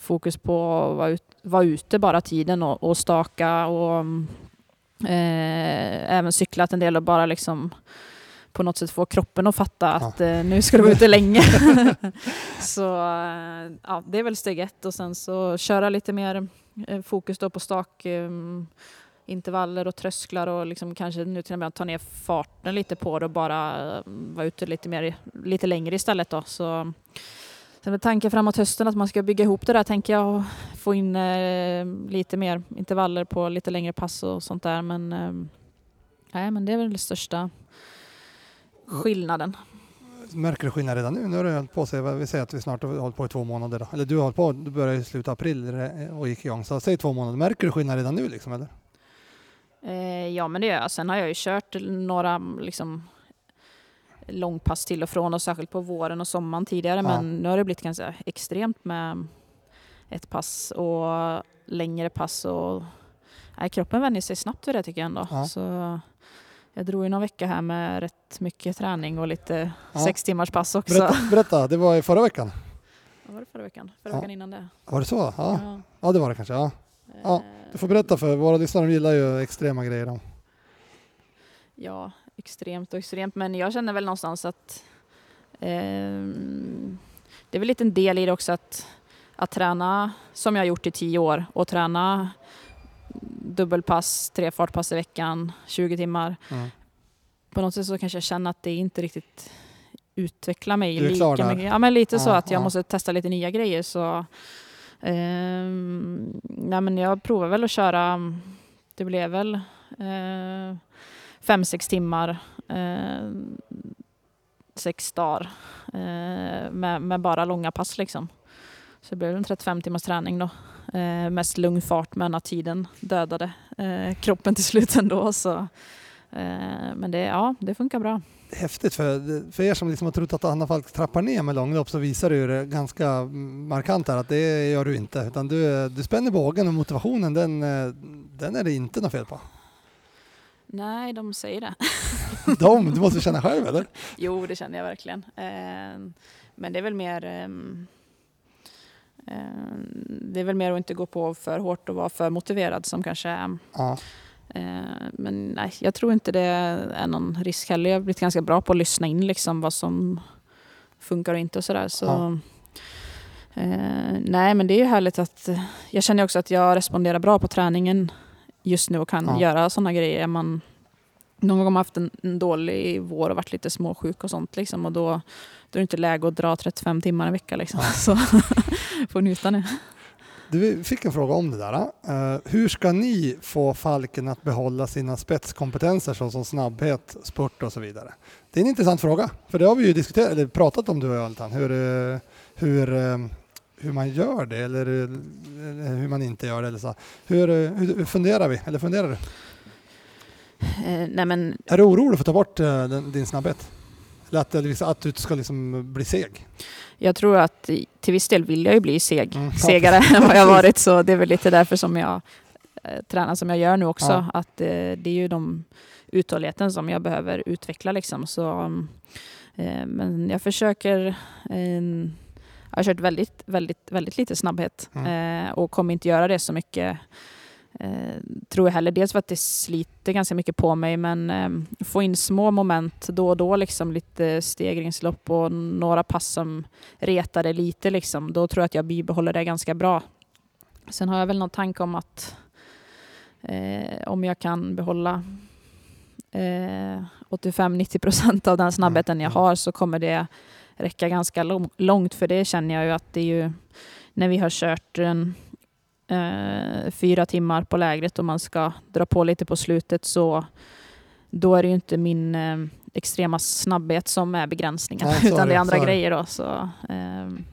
fokus på att vara, ut, vara ute bara tiden och, och staka och eh, även cyklat en del och bara liksom på något sätt få kroppen att fatta att eh, nu ska du vara ute länge. så eh, ja, det är väl steg ett och sen så köra lite mer fokus då på stak eh, och trösklar och liksom kanske nu till och med ta ner farten lite på det och bara eh, vara ute lite, mer, lite längre istället. Då. Så, sen med tanken framåt hösten att man ska bygga ihop det där tänker jag och få in eh, lite mer intervaller på lite längre pass och sånt där. Men, eh, nej, men det är väl den största skillnaden. Märker du skillnad redan nu? Nu har du hållit på sig, vi säger att vi snart har hållit på i två månader. Då. Eller du har hållit på, du började i slutet av april och gick igång. Så säg två månader. Märker du skillnad redan nu liksom eller? Eh, ja, men det gör jag. Sen har jag ju kört några liksom, långpass till och från och särskilt på våren och sommaren tidigare. Ja. Men nu har det blivit ganska extremt med ett pass och längre pass. Och, nej, kroppen vänjer sig snabbt vid det tycker jag ändå. Ja. Så jag drog ju någon vecka här med rätt mycket träning och lite Ja. sex timmars pass också. Berätta, berätta, det var i förra veckan. Vad var det förra veckan? Förra Ja. veckan innan det. Var det så? Ja, Ja. ja det var det kanske. Ja. Ja, Eh, Du får berätta för våra lyssnare, de gillar ju extrema grejer. Ja, extremt och extremt. Men jag känner väl någonstans att ehm, det är väl lite en del i det också att, att träna som jag har gjort i tio år och träna dubbelpass, tre fartpass i veckan, 20 timmar. Mm. På något sätt så kanske jag känner att det inte riktigt utvecklar mig Du är klar lika där. mycket. Ja, men lite så Ja, att jag ja. måste testa lite nya grejer. Så, ehm, nej, men jag provar väl att köra, det blev väl eh, fem, sex timmar, eh, sex dagar eh, med, med bara långa pass liksom. Så det blev en 35 timmars träning då. Eh, mest lugn fart men att tiden dödade eh, kroppen till slut ändå. Så, eh, men det, ja, det funkar bra. Häftigt för, för er som liksom har trott att Anna Falk trappar ner med långlopp så visar du det ganska markant här att det gör du inte. Utan du, du spänner bågen och motivationen den, den är det inte något fel på. Nej, de säger det. De, du måste känna själv eller? Jo, det känner jag verkligen. Eh, men det är väl mer ehm, det är väl mer att inte gå på för hårt och vara för motiverad som kanske är Ja. Eh, Men nej, jag tror inte det är någon risk heller. Jag har blivit ganska bra på att lyssna in liksom vad som funkar och inte och sådär. Så, Ja. eh, nej, men det är ju härligt att... Jag känner också att jag responderar bra på träningen just nu och kan Ja. göra sådana grejer. Man, någon gång har man haft en, en dålig vår och varit lite småsjuk och sånt. Liksom, och då, då är det inte läge att dra 35 timmar i veckan. Liksom. Så får njuta nu. Du fick en fråga om det där. Eh, hur ska ni få Falken att behålla sina spetskompetenser såsom snabbhet, spurt och så vidare? Det är en intressant fråga, för det har vi ju diskuterat, eller pratat om du och jag Altan, hur, eh, hur, eh, hur man gör det eller, eller hur man inte gör det. Eller så. Hur, hur, funderar vi? Eller funderar du? Nej, men Är du orolig för att ta bort din snabbhet? Eller att, liksom- att du ska liksom bli seg? Jag tror att till viss del vill jag ju bli seg, Mm, segare än vad jag varit. Så det är väl lite därför som jag eh, tränar som jag gör nu också. Ja. Att eh, det är ju de uthålligheten som jag behöver utveckla. Liksom. Så, Eh, men jag försöker jag har kört väldigt, väldigt, väldigt lite snabbhet Mm. och kommer inte göra det så mycket. Eh, tror jag heller. Dels för att det sliter ganska mycket på mig men eh, få in små moment då och då, liksom lite stegringslopp och några pass som retar det lite. Liksom. Då tror jag att jag bibehåller det ganska bra. Sen har jag väl någon tanke om att eh, om jag kan behålla eh, 85-90 procent av den snabbheten jag Mm. har så kommer det räcka ganska lång- långt för det känner jag ju att det är ju när vi har kört en, eh, fyra timmar på lägret och man ska dra på lite på slutet så då är det ju inte min eh, extrema snabbhet som är begränsningen Nej, utan det är andra det. grejer då. Så, ehm,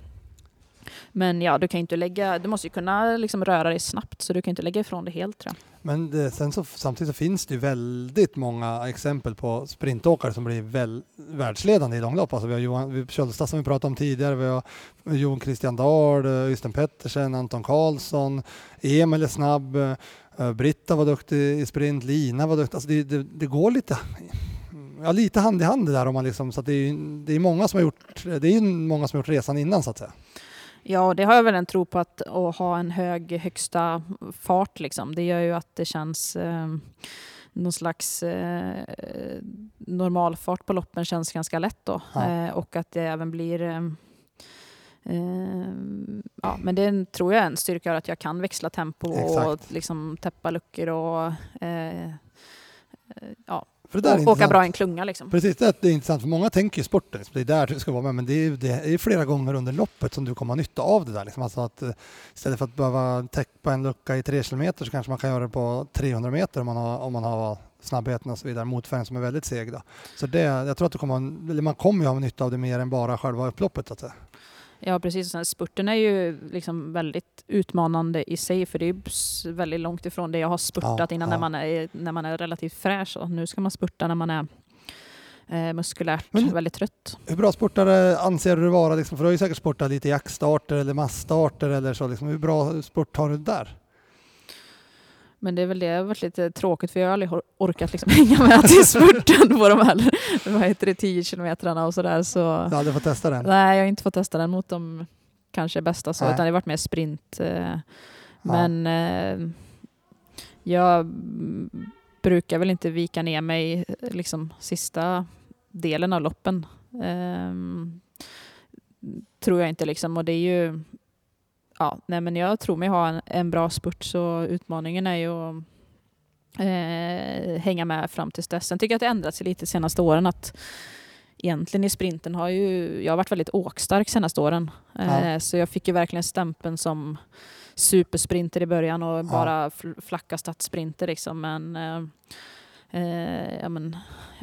men ja, du kan inte lägga, du måste ju kunna liksom röra dig snabbt så du kan inte lägga ifrån det helt tror jag. Men det, sen så, samtidigt så finns det ju väldigt många exempel på sprintåkare som blir väl, världsledande i långlopp. Alltså vi har Johan vi, Kjölstad som vi pratade om tidigare, vi har Jon Christian Dahl, eh, Östen Pettersen, Anton Karlsson, Emil är snabb, eh, eh, Britta var duktig i sprint, Lina var duktig. Alltså det, det, det går lite, ja, lite hand i hand det där om man liksom, så det är, det är många som har gjort, det är ju många som har gjort resan innan så att säga. Ja, det har jag väl en tro på att, att ha en hög högsta fart. Liksom. Det gör ju att det känns eh, någon slags eh, normalfart på loppen känns ganska lätt då. Ja. Eh, och att det även blir eh, ja, men det tror jag är en styrka att jag kan växla tempo och Exakt. liksom täppa luckor och eh, eh, ja, För det där är och, åka bra i en klunga. Liksom. Precis, det är- intressant för många tänker ju sporten, liksom, det är där du ska vara med, men det är, det är flera gånger under loppet som du kommer ha nytta av det där. Liksom. Alltså att, eh, istället för att behöva täcka en lucka i tre kilometer så kanske man kan göra det på 300 meter om man har, om man har snabbheten och så vidare, motfärgen som är väldigt seg. Då. Så det, jag tror att du kommer, man kommer ju ha nytta av det mer än bara själva upploppet. Så att säga. Ja precis, och sen spurten är ju liksom väldigt utmanande i sig för det är väldigt långt ifrån det jag har spurtat Ja, innan ja. När, man är, när man är relativt fräsch. Och nu ska man spurta när man är eh, muskulärt Men- väldigt trött. Hur bra sportare anser du vara? Liksom, för du har ju säkert sportat lite jaktstarter eller massstarter eller så. Liksom, hur bra sport har du där? Men det är väl det har varit lite tråkigt för jag har aldrig or- orkat liksom hänga med till spurten på de här vad heter det, 10 kilometrarna och sådär. Så, Du har aldrig fått testa den? nej, jag har inte fått testa den mot de kanske bästa så, Nej. utan det har varit mer sprint. Eh, Men eh, jag brukar väl inte vika ner mig liksom sista delen av loppen. Ehm, tror jag inte liksom. Och det är ju, ja, nej men jag tror mig ha en, en bra spurt så utmaningen är ju att eh, hänga med fram till dess. Sen tycker jag att det ändrats lite de senaste åren att egentligen i sprinten har ju, jag har varit väldigt åkstark senaste åren. Ja. Eh, så jag fick ju verkligen stämpeln som supersprinter i början och bara fl- flacka stadssprinter liksom. Men, eh, eh, ja, men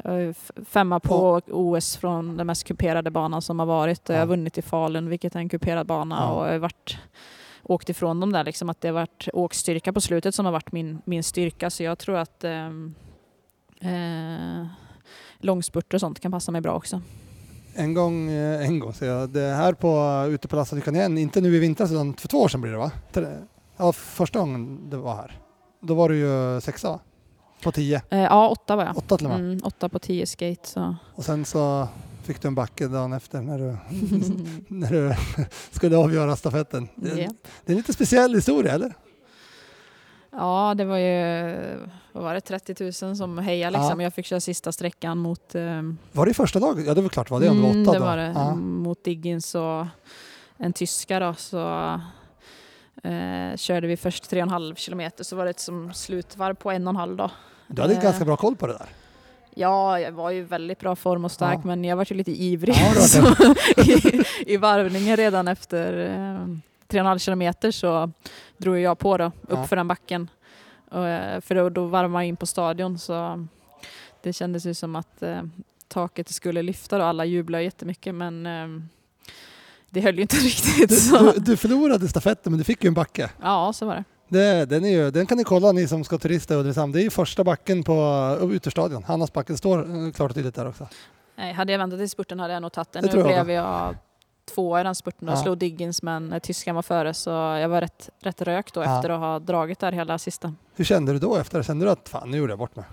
jag är femma på OS från den mest kuperade banan som har varit. Jag har vunnit i Falun, vilket är en kuperad bana. Ja. Och jag har varit, åkt ifrån dem där, liksom, att det har varit åkstyrka på slutet som har varit min, min styrka. Så jag tror att ehm, eh, långspurter och sånt kan passa mig bra också. En gång, eh, en gång säger jag, det här på, ute på Lassadikan igen, inte nu i vintras utan för två år sedan blir det va? Ja, första gången det var här. Då var du ju sexa va? På tio, Eh, ja, åtta var jag. åtta till och med. Mm, åtta på tio skate. Så. Och sen så fick du en backe dagen efter när du, när du skulle avgöra stafetten. Det, Ja. det är en lite speciell historia eller? Ja, det var ju vad var det, 30 000 som hejade. Liksom. Ja. Jag fick köra sista sträckan mot, eh, Var det första dagen? Ja det var klart var det om det var åtta det då. var det, Ja. mot Diggins och en tyska. Då, så eh, körde vi först 3,5 kilometer så var det ett som slutvarv på en och en halv. Då. Du hade Eh, ganska bra koll på det där. Ja, jag var ju väldigt bra form och stark Ja. men jag var ju lite ivrig. Ja, i, I varvningen redan efter eh, 3,5 kilometer så drog jag på då, upp Ja. för den backen. Och, eh, för då, då varvade man in på stadion så det kändes ju som att eh, taket skulle lyfta och alla jublade jättemycket men eh, det höll ju inte riktigt. Du, du, du förlorade stafetten men du fick ju en backe. Ja, så var det. Det, den, är ju, den kan ni kolla ni som ska turista i Ulricehamn. Det är ju första backen på Uterstadion. Hannas backe det står uh, klart och tydligt där också. Nej, hade jag väntat till spurten hade jag nog tagit den. Det Nu jag blev jag tvåa i den spurten och Ja. slog Diggins men eh, tyskan var före så jag var rätt, rätt rökt då Ja. efter att ha dragit där hela sista. Hur kände du då efter? Kände du att fan nu gjorde jag bort mig?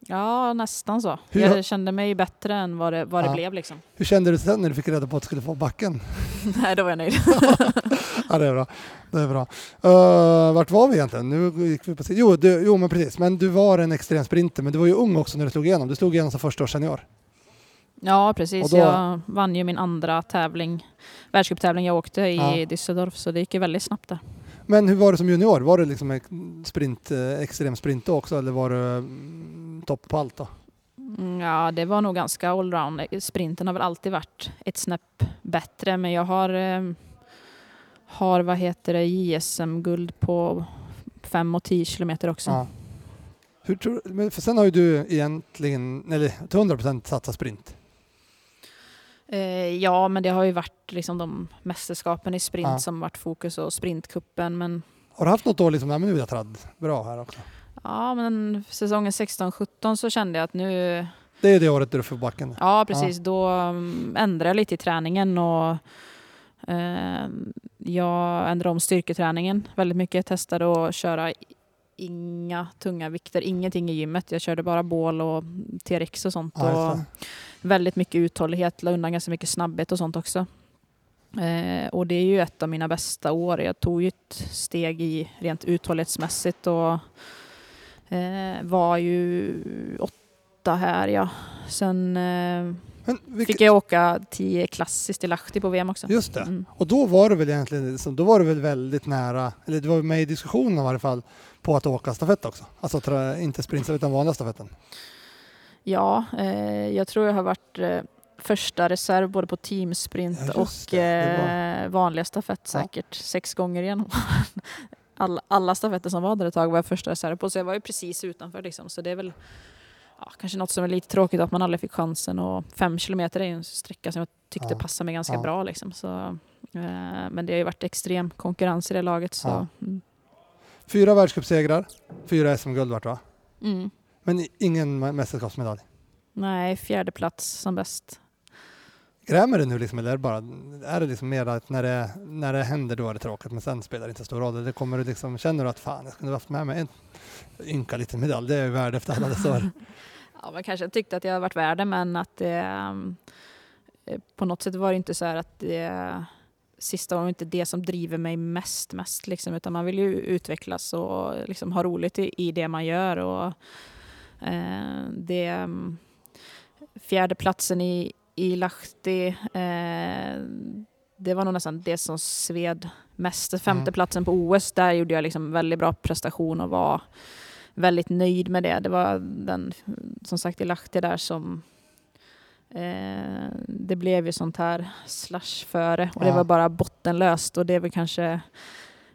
Ja, nästan så. Hur- Jag kände mig bättre än vad det, vad det Ja. blev liksom. Hur kände du sen när du fick reda på att du skulle få backen? Nej, då var jag nöjd. Ja, det är bra. Det är bra. Uh, vart var vi egentligen? Nu gick vi på jo, du, jo, men precis. Men du var en extrem sprinter, men du var ju ung också när du slog igenom. Du slog igenom som första års senior. Ja, precis. Då- Jag vann ju min andra tävling, världscuptävling jag åkte i Ja. Düsseldorf, så det gick ju väldigt snabbt där. Men hur var det som junior? Var det liksom sprint, eh, extrem sprint då också eller var du mm, topp på allt då? Mm, Ja, det var nog ganska allround. Sprinten har väl alltid varit ett snäpp bättre, men jag har, eh, har vad heter det, JSM-guld på 5 och 10 kilometer också. Ja. Hur tror, men för sen har ju du egentligen, eller till 100% satsat sprint. Eh, ja, men det har ju varit liksom de mästerskapen i sprint Ja. som varit fokus och sprintkuppen. Men Har du haft något år liksom, nej men nu är jag tradd bra här också? Ja, men säsongen 16-17 så kände jag att nu, Det är det året du får backen. ja precis, då mm, ändrade jag lite i träningen och eh, jag ändrade om styrketräningen väldigt mycket. Testade att köra inga tunga vikter, ingenting i gymmet. Jag körde bara bål och TRX och sånt. Ja, och väldigt mycket uthållighet, la undan ganska mycket snabbhet och sånt också. Eh, och det är ju ett av mina bästa år. Jag tog ju ett steg i rent uthållighetsmässigt och eh, var ju åtta här ja. Sen eh, vilka, fick jag åka tio klassiskt i Lahti på VM också. Just det. Mm. Och då var du väl egentligen, liksom, då var du väl väldigt nära, eller du var med i diskussionen i varje fall, på att åka stafett också. Alltså inte sprint utan vanliga stafetten. Ja, eh, jag tror jag har varit eh, första reserv både på teamsprint Ja, och det. Det eh, vanliga stafett Ja. säkert sex gånger igenom. alla, alla stafetter som var där ett tag var jag första reserv på, så jag var ju precis utanför liksom. Så det är väl ja, kanske något som är lite tråkigt att man aldrig fick chansen. Och fem kilometer är ju en sträcka som jag tyckte Ja. passade mig ganska Ja. bra. Liksom. Så, eh, men det har ju varit extrem konkurrens i det laget. Så, Ja. mm. Fyra världscupsegrar, fyra SM-guld vart va? Mm. Men ingen mä- mästerskapsmedalj. Nej, fjärde plats som bäst. Grämer det nu liksom, eller är det bara, är det liksom mer att när det, när det händer då är det tråkigt men sen spelar det inte stor roll? Eller kommer du liksom, känner du att fan jag skulle haft med mig en ynka liten medalj, det är jag värd efter alla dessa år. Ja, man kanske tyckte att jag har varit värd det, men att det, eh, på något sätt var det inte så här att det sista var inte det som driver mig mest, mest liksom, utan man vill ju utvecklas och liksom ha roligt i, i det man gör. Och, eh, det, mm, fjärde platsen i, i Lahti, eh, det var nog nästan det som sved mest. Femte Mm. på OS, där gjorde jag liksom väldigt bra prestation och var väldigt nöjd med det. Det var den, som sagt, i Lahti där som eh, det blev ju sånt här slash före och det var bara bottenlöst och det är väl kanske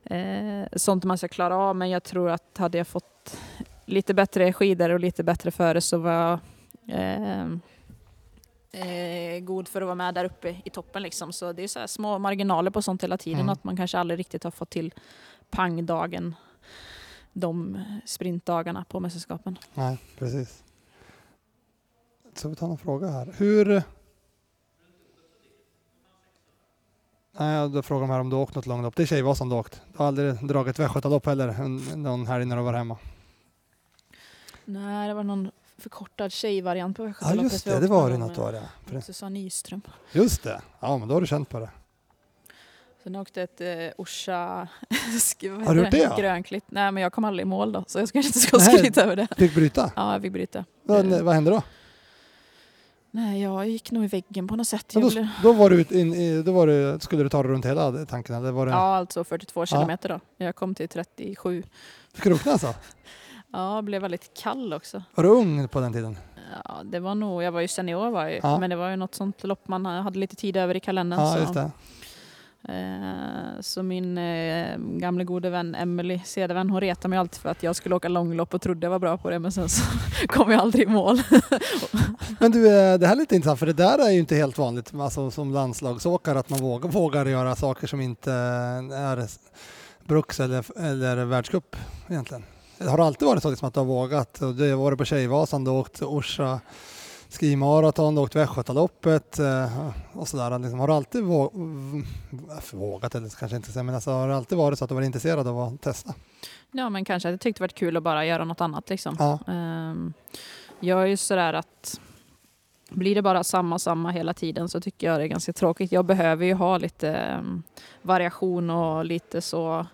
eh, sånt man ska klara av men jag tror att hade jag fått lite bättre skidor och lite bättre före så var jag eh, eh, god för att vara med där uppe i toppen liksom. Så det är så små marginaler på sånt hela tiden Mm. att man kanske aldrig riktigt har fått till pangdagen de sprintdagarna på mästerskapen. Nej, precis. Så vi tar någon fråga här. Hur... Nej, då frågar de här om du har åkt något långlopp. Det är Tjejvasan du åkt. Du har aldrig dragit Västgötalopp heller någon helg när du var hemma. Nej, det var någon förkortad tjejvariant på Ja, Västgötaloppet. just vi det. Det var det något år, ja. För- Susanne Nyström. Just det. Ja, men då har du känt på det. Sen åkte ett eh, Orsa Har du det, ja? grönklitt. Nej, men jag kom aldrig i mål då, så jag kanske inte ska Nej. skryta över det. Fick bryta. Ja, jag fick bryta. Vad, Eh, vad hände då? Nej, jag gick nog i väggen på något sätt. Ja, då, blev, då, var du in, då var du, skulle du ta dig runt hela tanken? Eller var det, ja, alltså 42 kilometer då. Jag kom till 37. Fick du runkna alltså? Ja, blev väldigt kall också. Var du ung på den tiden? Ja, det var nog, jag var ju senior var jag, ju. Ja. men det var ju något sånt lopp man hade lite tid över i kalendern. Ja, så. just det. Eh, Så min eh, gamla gode vän Emily Cedervän, hon retade mig alltid för att jag skulle åka långlopp och trodde jag var bra på det men sen så kom jag aldrig i mål. Men du, eh, det här är lite intressant för det där är ju inte helt vanligt alltså, som landslagsåkare att man vågar, vågar göra saker som inte är bruks eller, eller världscup egentligen. Har det alltid varit så liksom att du har vågat? Och Du har varit på Tjejvasan, du har åkt Orsa skimaraton, du har åkt Västgötaloppet eh, och sådär. Liksom, har du alltid vå vågat, eller kanske inte säga, men alltså, har det alltid varit så att du varit intresserad av att testa? Ja men kanske jag tyckte det var kul att bara göra något annat liksom. Ja. Ehm, Jag är ju sådär att blir det bara samma samma hela tiden så tycker jag det är ganska tråkigt. Jag behöver ju ha lite um, variation och lite så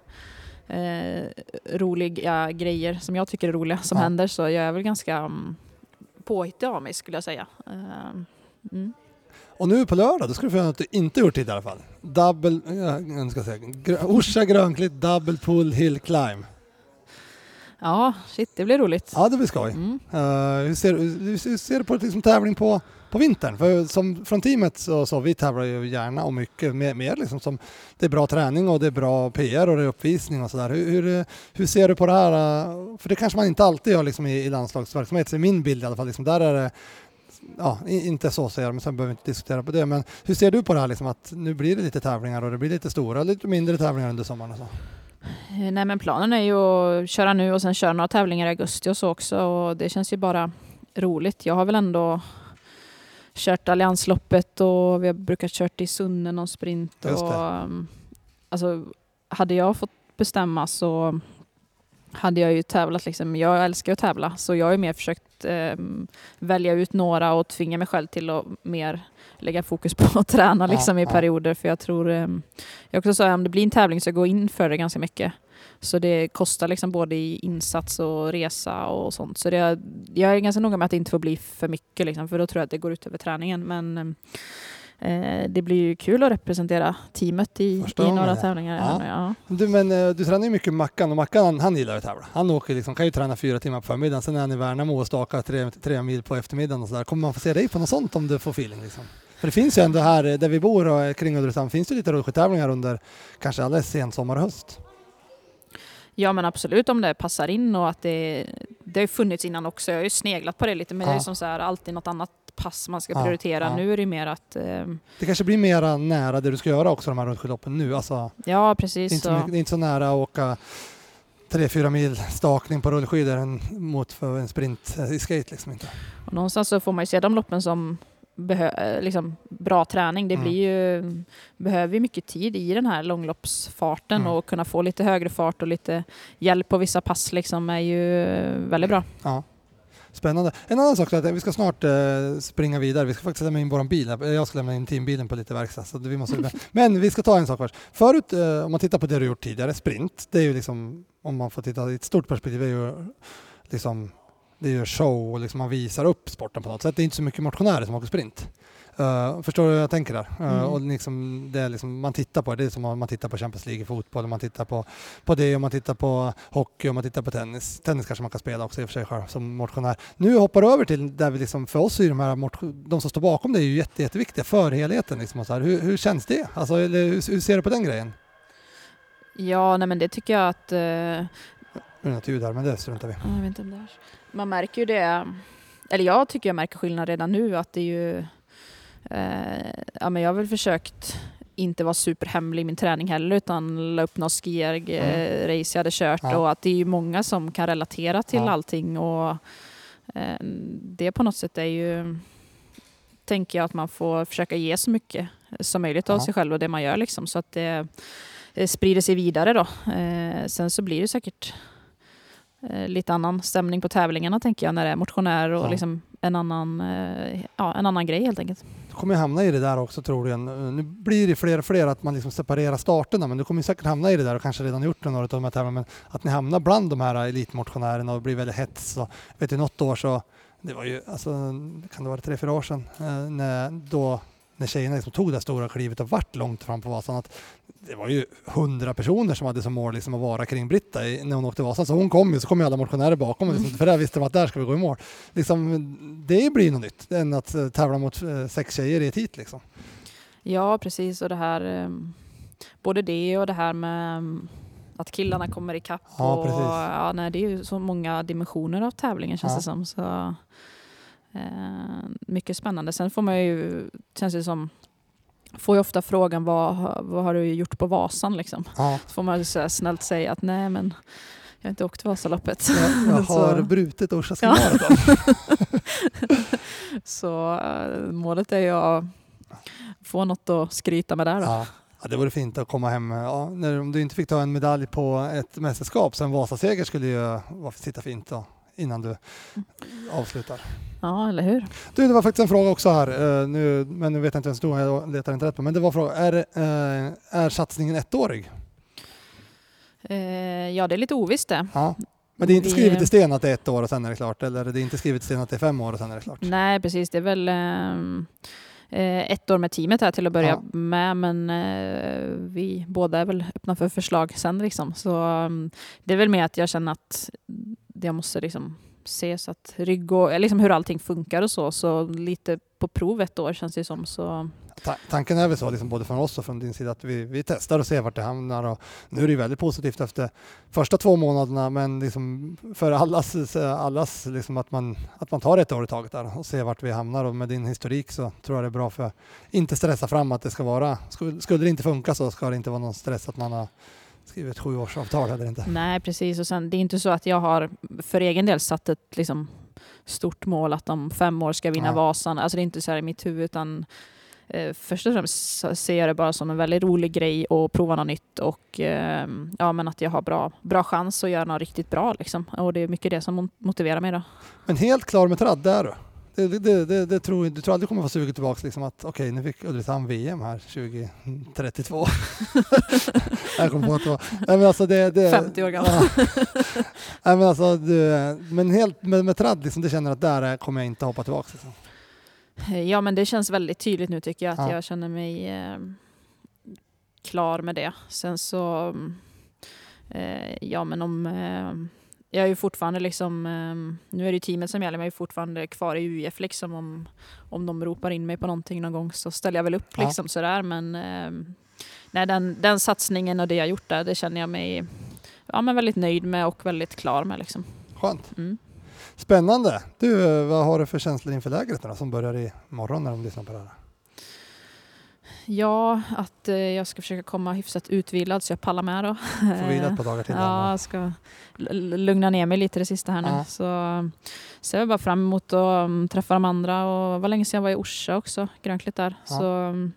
eh, roliga grejer som jag tycker är roliga som Ja. händer. Så jag är väl ganska um, påhittig av mig skulle jag säga. Eh, mm. Och nu på lördag, då ska du få göra något du inte gjort tidigare i alla fall. Double, ja, jag ska säga, Orsa Grönklitt Double Pull Hill Climb. Ja, shit, det blir roligt. Ja, det blir skoj. Mm. Eh, hur, ser, hur, hur ser du på liksom, tävling på, på vintern? För som, från teamet så, så vi tävlar ju gärna och mycket mer, mer liksom, som det är bra träning och det är bra PR och det är uppvisning och sådär. Hur, hur, hur ser du på det här? eh, För det kanske man inte alltid gör liksom, i, i landslagsverksamhet, i min bild i alla fall. Liksom, där är det Ja, inte så säger men sen behöver vi inte diskutera på det. Men hur ser du på det här liksom, att nu blir det lite tävlingar och det blir lite stora, lite mindre tävlingar under sommaren och så? Eh, Nej men planen är ju att köra nu och sen köra några tävlingar i augusti och så också och det känns ju bara roligt. Jag har väl ändå kört Alliansloppet och vi har brukat kört i Sunne någon sprint. Och, um, alltså, hade jag fått bestämma så hade jag ju tävlat. Liksom. Jag älskar att tävla så jag har ju mer försökt um, välja ut några och tvinga mig själv till att mer lägga fokus på att träna Ja, liksom, i ja. perioder. För jag tror, um, jag också sa om det blir en tävling så gå in för det ganska mycket. Så det kostar liksom både i insats och resa och sånt. Så det, jag är ganska noga med att det inte får bli för mycket liksom, för då tror jag att det går ut över träningen. Men eh, det blir ju kul att representera teamet i, i några ja. tävlingar. Ja. Ja. Du, men eh, du tränar ju mycket Mackan och Mackan han, han gillar att tävla. Han åker liksom, kan ju träna fyra timmar på förmiddagen, sen är han i Värnamo och stakar tre, tre mil på eftermiddagen och sådär. Kommer man få se dig på något sånt om du får feeling? Liksom? För det finns ju ändå här eh, där vi bor och kring Ulricehamn finns det lite rullskidtävlingar under kanske alldeles sen sommar och höst. ja men absolut om det passar in och att det, det har funnits innan också. Jag har ju sneglat på det lite men det är Ja. som så här, alltid något annat pass man ska Ja, prioritera. ja. Nu är det mer att, eh, Det kanske blir mera nära det du ska göra också de här rullskidloppen nu. Alltså, ja det, är precis. inte så, mycket, det är inte så nära att åka tre, fyra mil stakning på rullskidor mot för en sprint eh, i skate liksom inte. Och någonstans så får man ju se de loppen som behö- eh, liksom, bra träning. Det Mm. blir ju, behöver ju mycket tid i den här långloppsfarten Mm. och kunna få lite högre fart och lite hjälp på vissa pass liksom är ju väldigt bra. Ja. Spännande. En annan sak vi ska snart eh, springa vidare. Vi ska faktiskt lämna in vår bil. Jag ska lämna in teambilen på lite verkstad. Så vi måste... Men vi ska ta en sak först. Förut, eh, om man tittar på det du gjort tidigare, sprint, det är ju liksom, om man får titta i ett stort perspektiv, det är ju liksom, det är show och liksom man visar upp sporten på något sätt. Det är inte så mycket motionärer som åker sprint. Eh, förstår du hur jag tänker där? Eh, Mm. och liksom, det är liksom, man tittar på det, det är som om man tittar på Champions League i fotboll, man tittar på, på det, och man tittar på hockey och man tittar på tennis. Tennis kanske man kan spela också i och för sig själv som motionär. Nu hoppar du över till där vi liksom, för oss är de här de som står bakom det är ju jätte, jätteviktiga för helheten. Liksom och så här. Hur, hur känns det? Alltså, hur, hur ser du på den grejen? Ja, nej men det tycker jag att... Eh, Nu är det något ljud här, men det struntar vi. jag vet inte om det hörs. Man märker ju det, eller jag tycker jag märker skillnad redan nu att det är ju... Eh, ja, men jag har väl försökt inte vara superhemlig i min träning heller utan la upp några skierg eh, race jag hade kört Ja. och att det är ju många som kan relatera till Ja. allting och eh, det på något sätt är ju tänker jag att man får försöka ge så mycket som möjligt av Ja. sig själv och det man gör liksom så att det eh, sprider sig vidare då. Eh, sen så blir det säkert lite annan stämning på tävlingarna tänker jag när det är motionärer och Ja. liksom en annan, eh, ja, en annan grej helt enkelt. Du kommer hamna i det där också troligen. Eh, Nu blir det fler och fler att man liksom separerar starterna, men du kommer säkert hamna i det där och kanske redan gjort det några av de här tävlingarna, men att ni hamnar bland de här elitmotionärerna och blir väldigt hets. Och, vet du, något år så, det var ju, alltså, kan det vara tre, fyra år sedan, eh, när, då, när tjejerna liksom tog det stora klivet och vart långt fram på Vasan, att det var ju hundra personer som hade som mål liksom att vara kring Britta i, när hon åkte Vasan. Så hon kom ju, så kom ju alla motionärer bakom, och liksom, för där visste de att där ska vi gå i mål. Liksom, det blir något nytt än att eh, tävla mot eh, sex tjejer i ett hit. Liksom. Ja, precis. Och det här, eh, både det och det här med eh, att killarna kommer ikapp. Ja, och, ja, nej, det är ju så många dimensioner av tävlingen känns Ja. det som. Så, mycket spännande. Sen får man ju, känns det som, får ju ofta frågan vad, vad har du gjort på Vasan liksom? Ja, Så får man ju så snällt säga att nej men jag har inte åkt Vasaloppet. jag, jag har Så- brutit Orsa Ja. Så eh, målet är ju att få något att skryta med där då. Ja. Ja, det vore fint att komma hem. Ja, när, om du inte fick ta en medalj på ett mästerskap så en Vasaseger skulle ju sitta fint då, innan du avslutar. Ja, eller hur? Du, det var faktiskt en fråga också här, eh, nu, men nu vet jag inte ens stod, jag letar inte rätt på, men det var fråga, är, eh, är satsningen ettårig? Eh, ja, det är lite ovisst det. Ja. Men det är inte skrivet i sten att det är ett år och sen är det klart, eller det är inte skrivet i sten att det är fem år och sen är det klart? Nej, precis. Det är väl eh, ett år med teamet här till att börja Ja. med, men vi båda är väl öppna för förslag sen. Liksom. Så um, det är väl mer att jag känner att jag måste liksom se så att rygg och liksom hur allting funkar och så. Så lite på prov ett år känns det som. Så Ta- Tanken är väl så, liksom både från oss och från din sida, att vi, vi testar och ser vart det hamnar. Och nu är det väldigt positivt efter första två månaderna, men liksom för allas, allas liksom att, man, att man tar ett år i taget där och ser vart vi hamnar. Och med din historik så tror jag det är bra för att inte stressa fram att det ska vara, skulle, skulle det inte funka så ska det inte vara någon stress att man har skrivit ett sjuårsavtal eller inte. nej, precis. Och sen, det är inte så att jag har för egen del satt ett liksom, stort mål att om fem år ska vinna Nej. Vasan. Alltså det är inte så här i mitt huvud utan eh, först och främst ser jag det bara som en väldigt rolig grej att prova något nytt och eh, ja, men att jag har bra, bra chans att göra något riktigt bra. Liksom. Och det är mycket det som mo- motiverar mig. Då. Men helt klar med tradd, det är du. Det, det, det, det tror, du tror aldrig kommer vara sugen tillbaka liksom att okej, nu fick Ulricehamn VM här 2032. jag kom på att det var... Nej, men alltså det, det, 50 år gammal. Ja. Nej, men alltså, du, men helt med, med tradd, liksom, det känner att där är- kommer jag inte hoppa tillbaka. Liksom. Ja, men det känns väldigt tydligt nu tycker jag att Ja. jag känner mig eh, klar med det. Sen så, mm, eh, ja men om, eh, jag är ju fortfarande liksom, eh, nu är det ju teamet som gäller, men jag är fortfarande kvar i UF liksom. Om, om de ropar in mig på någonting någon gång så ställer jag väl upp Ja. liksom sådär. Men eh, nej, den, den satsningen och det jag gjort där, det känner jag mig ja, men väldigt nöjd med och väldigt klar med. Liksom. Skönt. Mm. Spännande. Du, vad har du för känslor inför lägret då, som börjar i morgon när de lyssnar på det här? Ja, att eh, jag ska försöka komma hyfsat utvilad så jag pallar med då. Får vila ett par dagar till. Ja, jag ska lugna ner mig lite det sista här nu. Ja. Så ser jag bara fram emot att um, träffa de andra och var länge sedan jag var i Orsa också, Grönklitt där. Ja. Så um,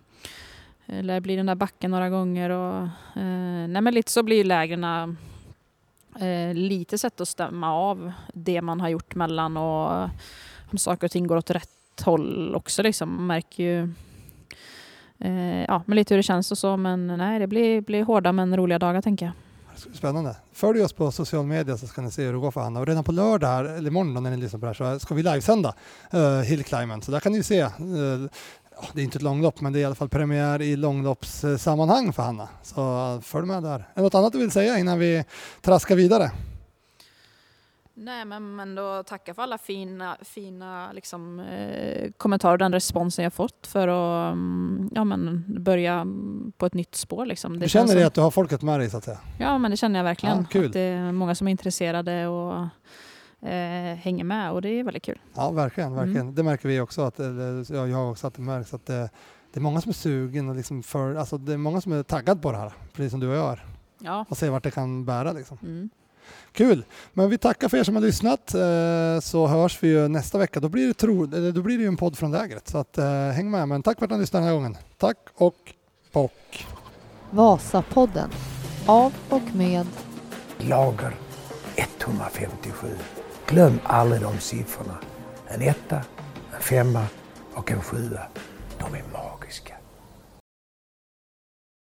det lär bli den där backen några gånger och eh, nej men lite så blir ju lägren eh, lite sätt att stämma av det man har gjort mellan och om saker och ting går åt rätt håll också liksom. Man märker ju eh, ja, men lite hur det känns och så men nej det blir, blir hårda men roliga dagar tänker jag. Spännande. Följ oss på social media så ska ni se hur det går för Hanna. Och redan på lördag, här, eller imorgon när ni lyssnar på det här, så ska vi livesända uh, Hillclimben. Så där kan ni se. Uh, det är inte ett långlopp, men det är i alla fall premiär i långloppssammanhang för Hanna. Så följ med där. Är det något annat du vill säga innan vi traskar vidare? Nej, men, men då tacka för alla fina, fina liksom, eh, kommentarer och den responsen jag fått för att mm, ja, men, börja mm, på ett nytt spår. Liksom. Du känns känner som- att du har folket med dig så att säga? Ja, men det känner jag verkligen. Ja, kul. Att det är många som är intresserade och eh, hänger med och det är väldigt kul. Ja, verkligen. verkligen. Mm. Det märker vi också. Att, eller, ja, jag har också att det märks att det, det är många som är sugen och liksom för, alltså, det är många som är taggad på det här, precis som du och jag är. Ja. Och se vart det kan bära. Liksom. Mm. Kul! Men vi tackar för er som har lyssnat eh, så hörs vi ju nästa vecka. Då blir det, tro, då blir det ju en podd från lägret. Så att, eh, häng med. Men tack för att ni lyssnade den här gången. Tack och bock! Vasapodden. Av och med Lager 157. Glöm aldrig de siffrorna. En etta, en femma och en sjua. De är magiska.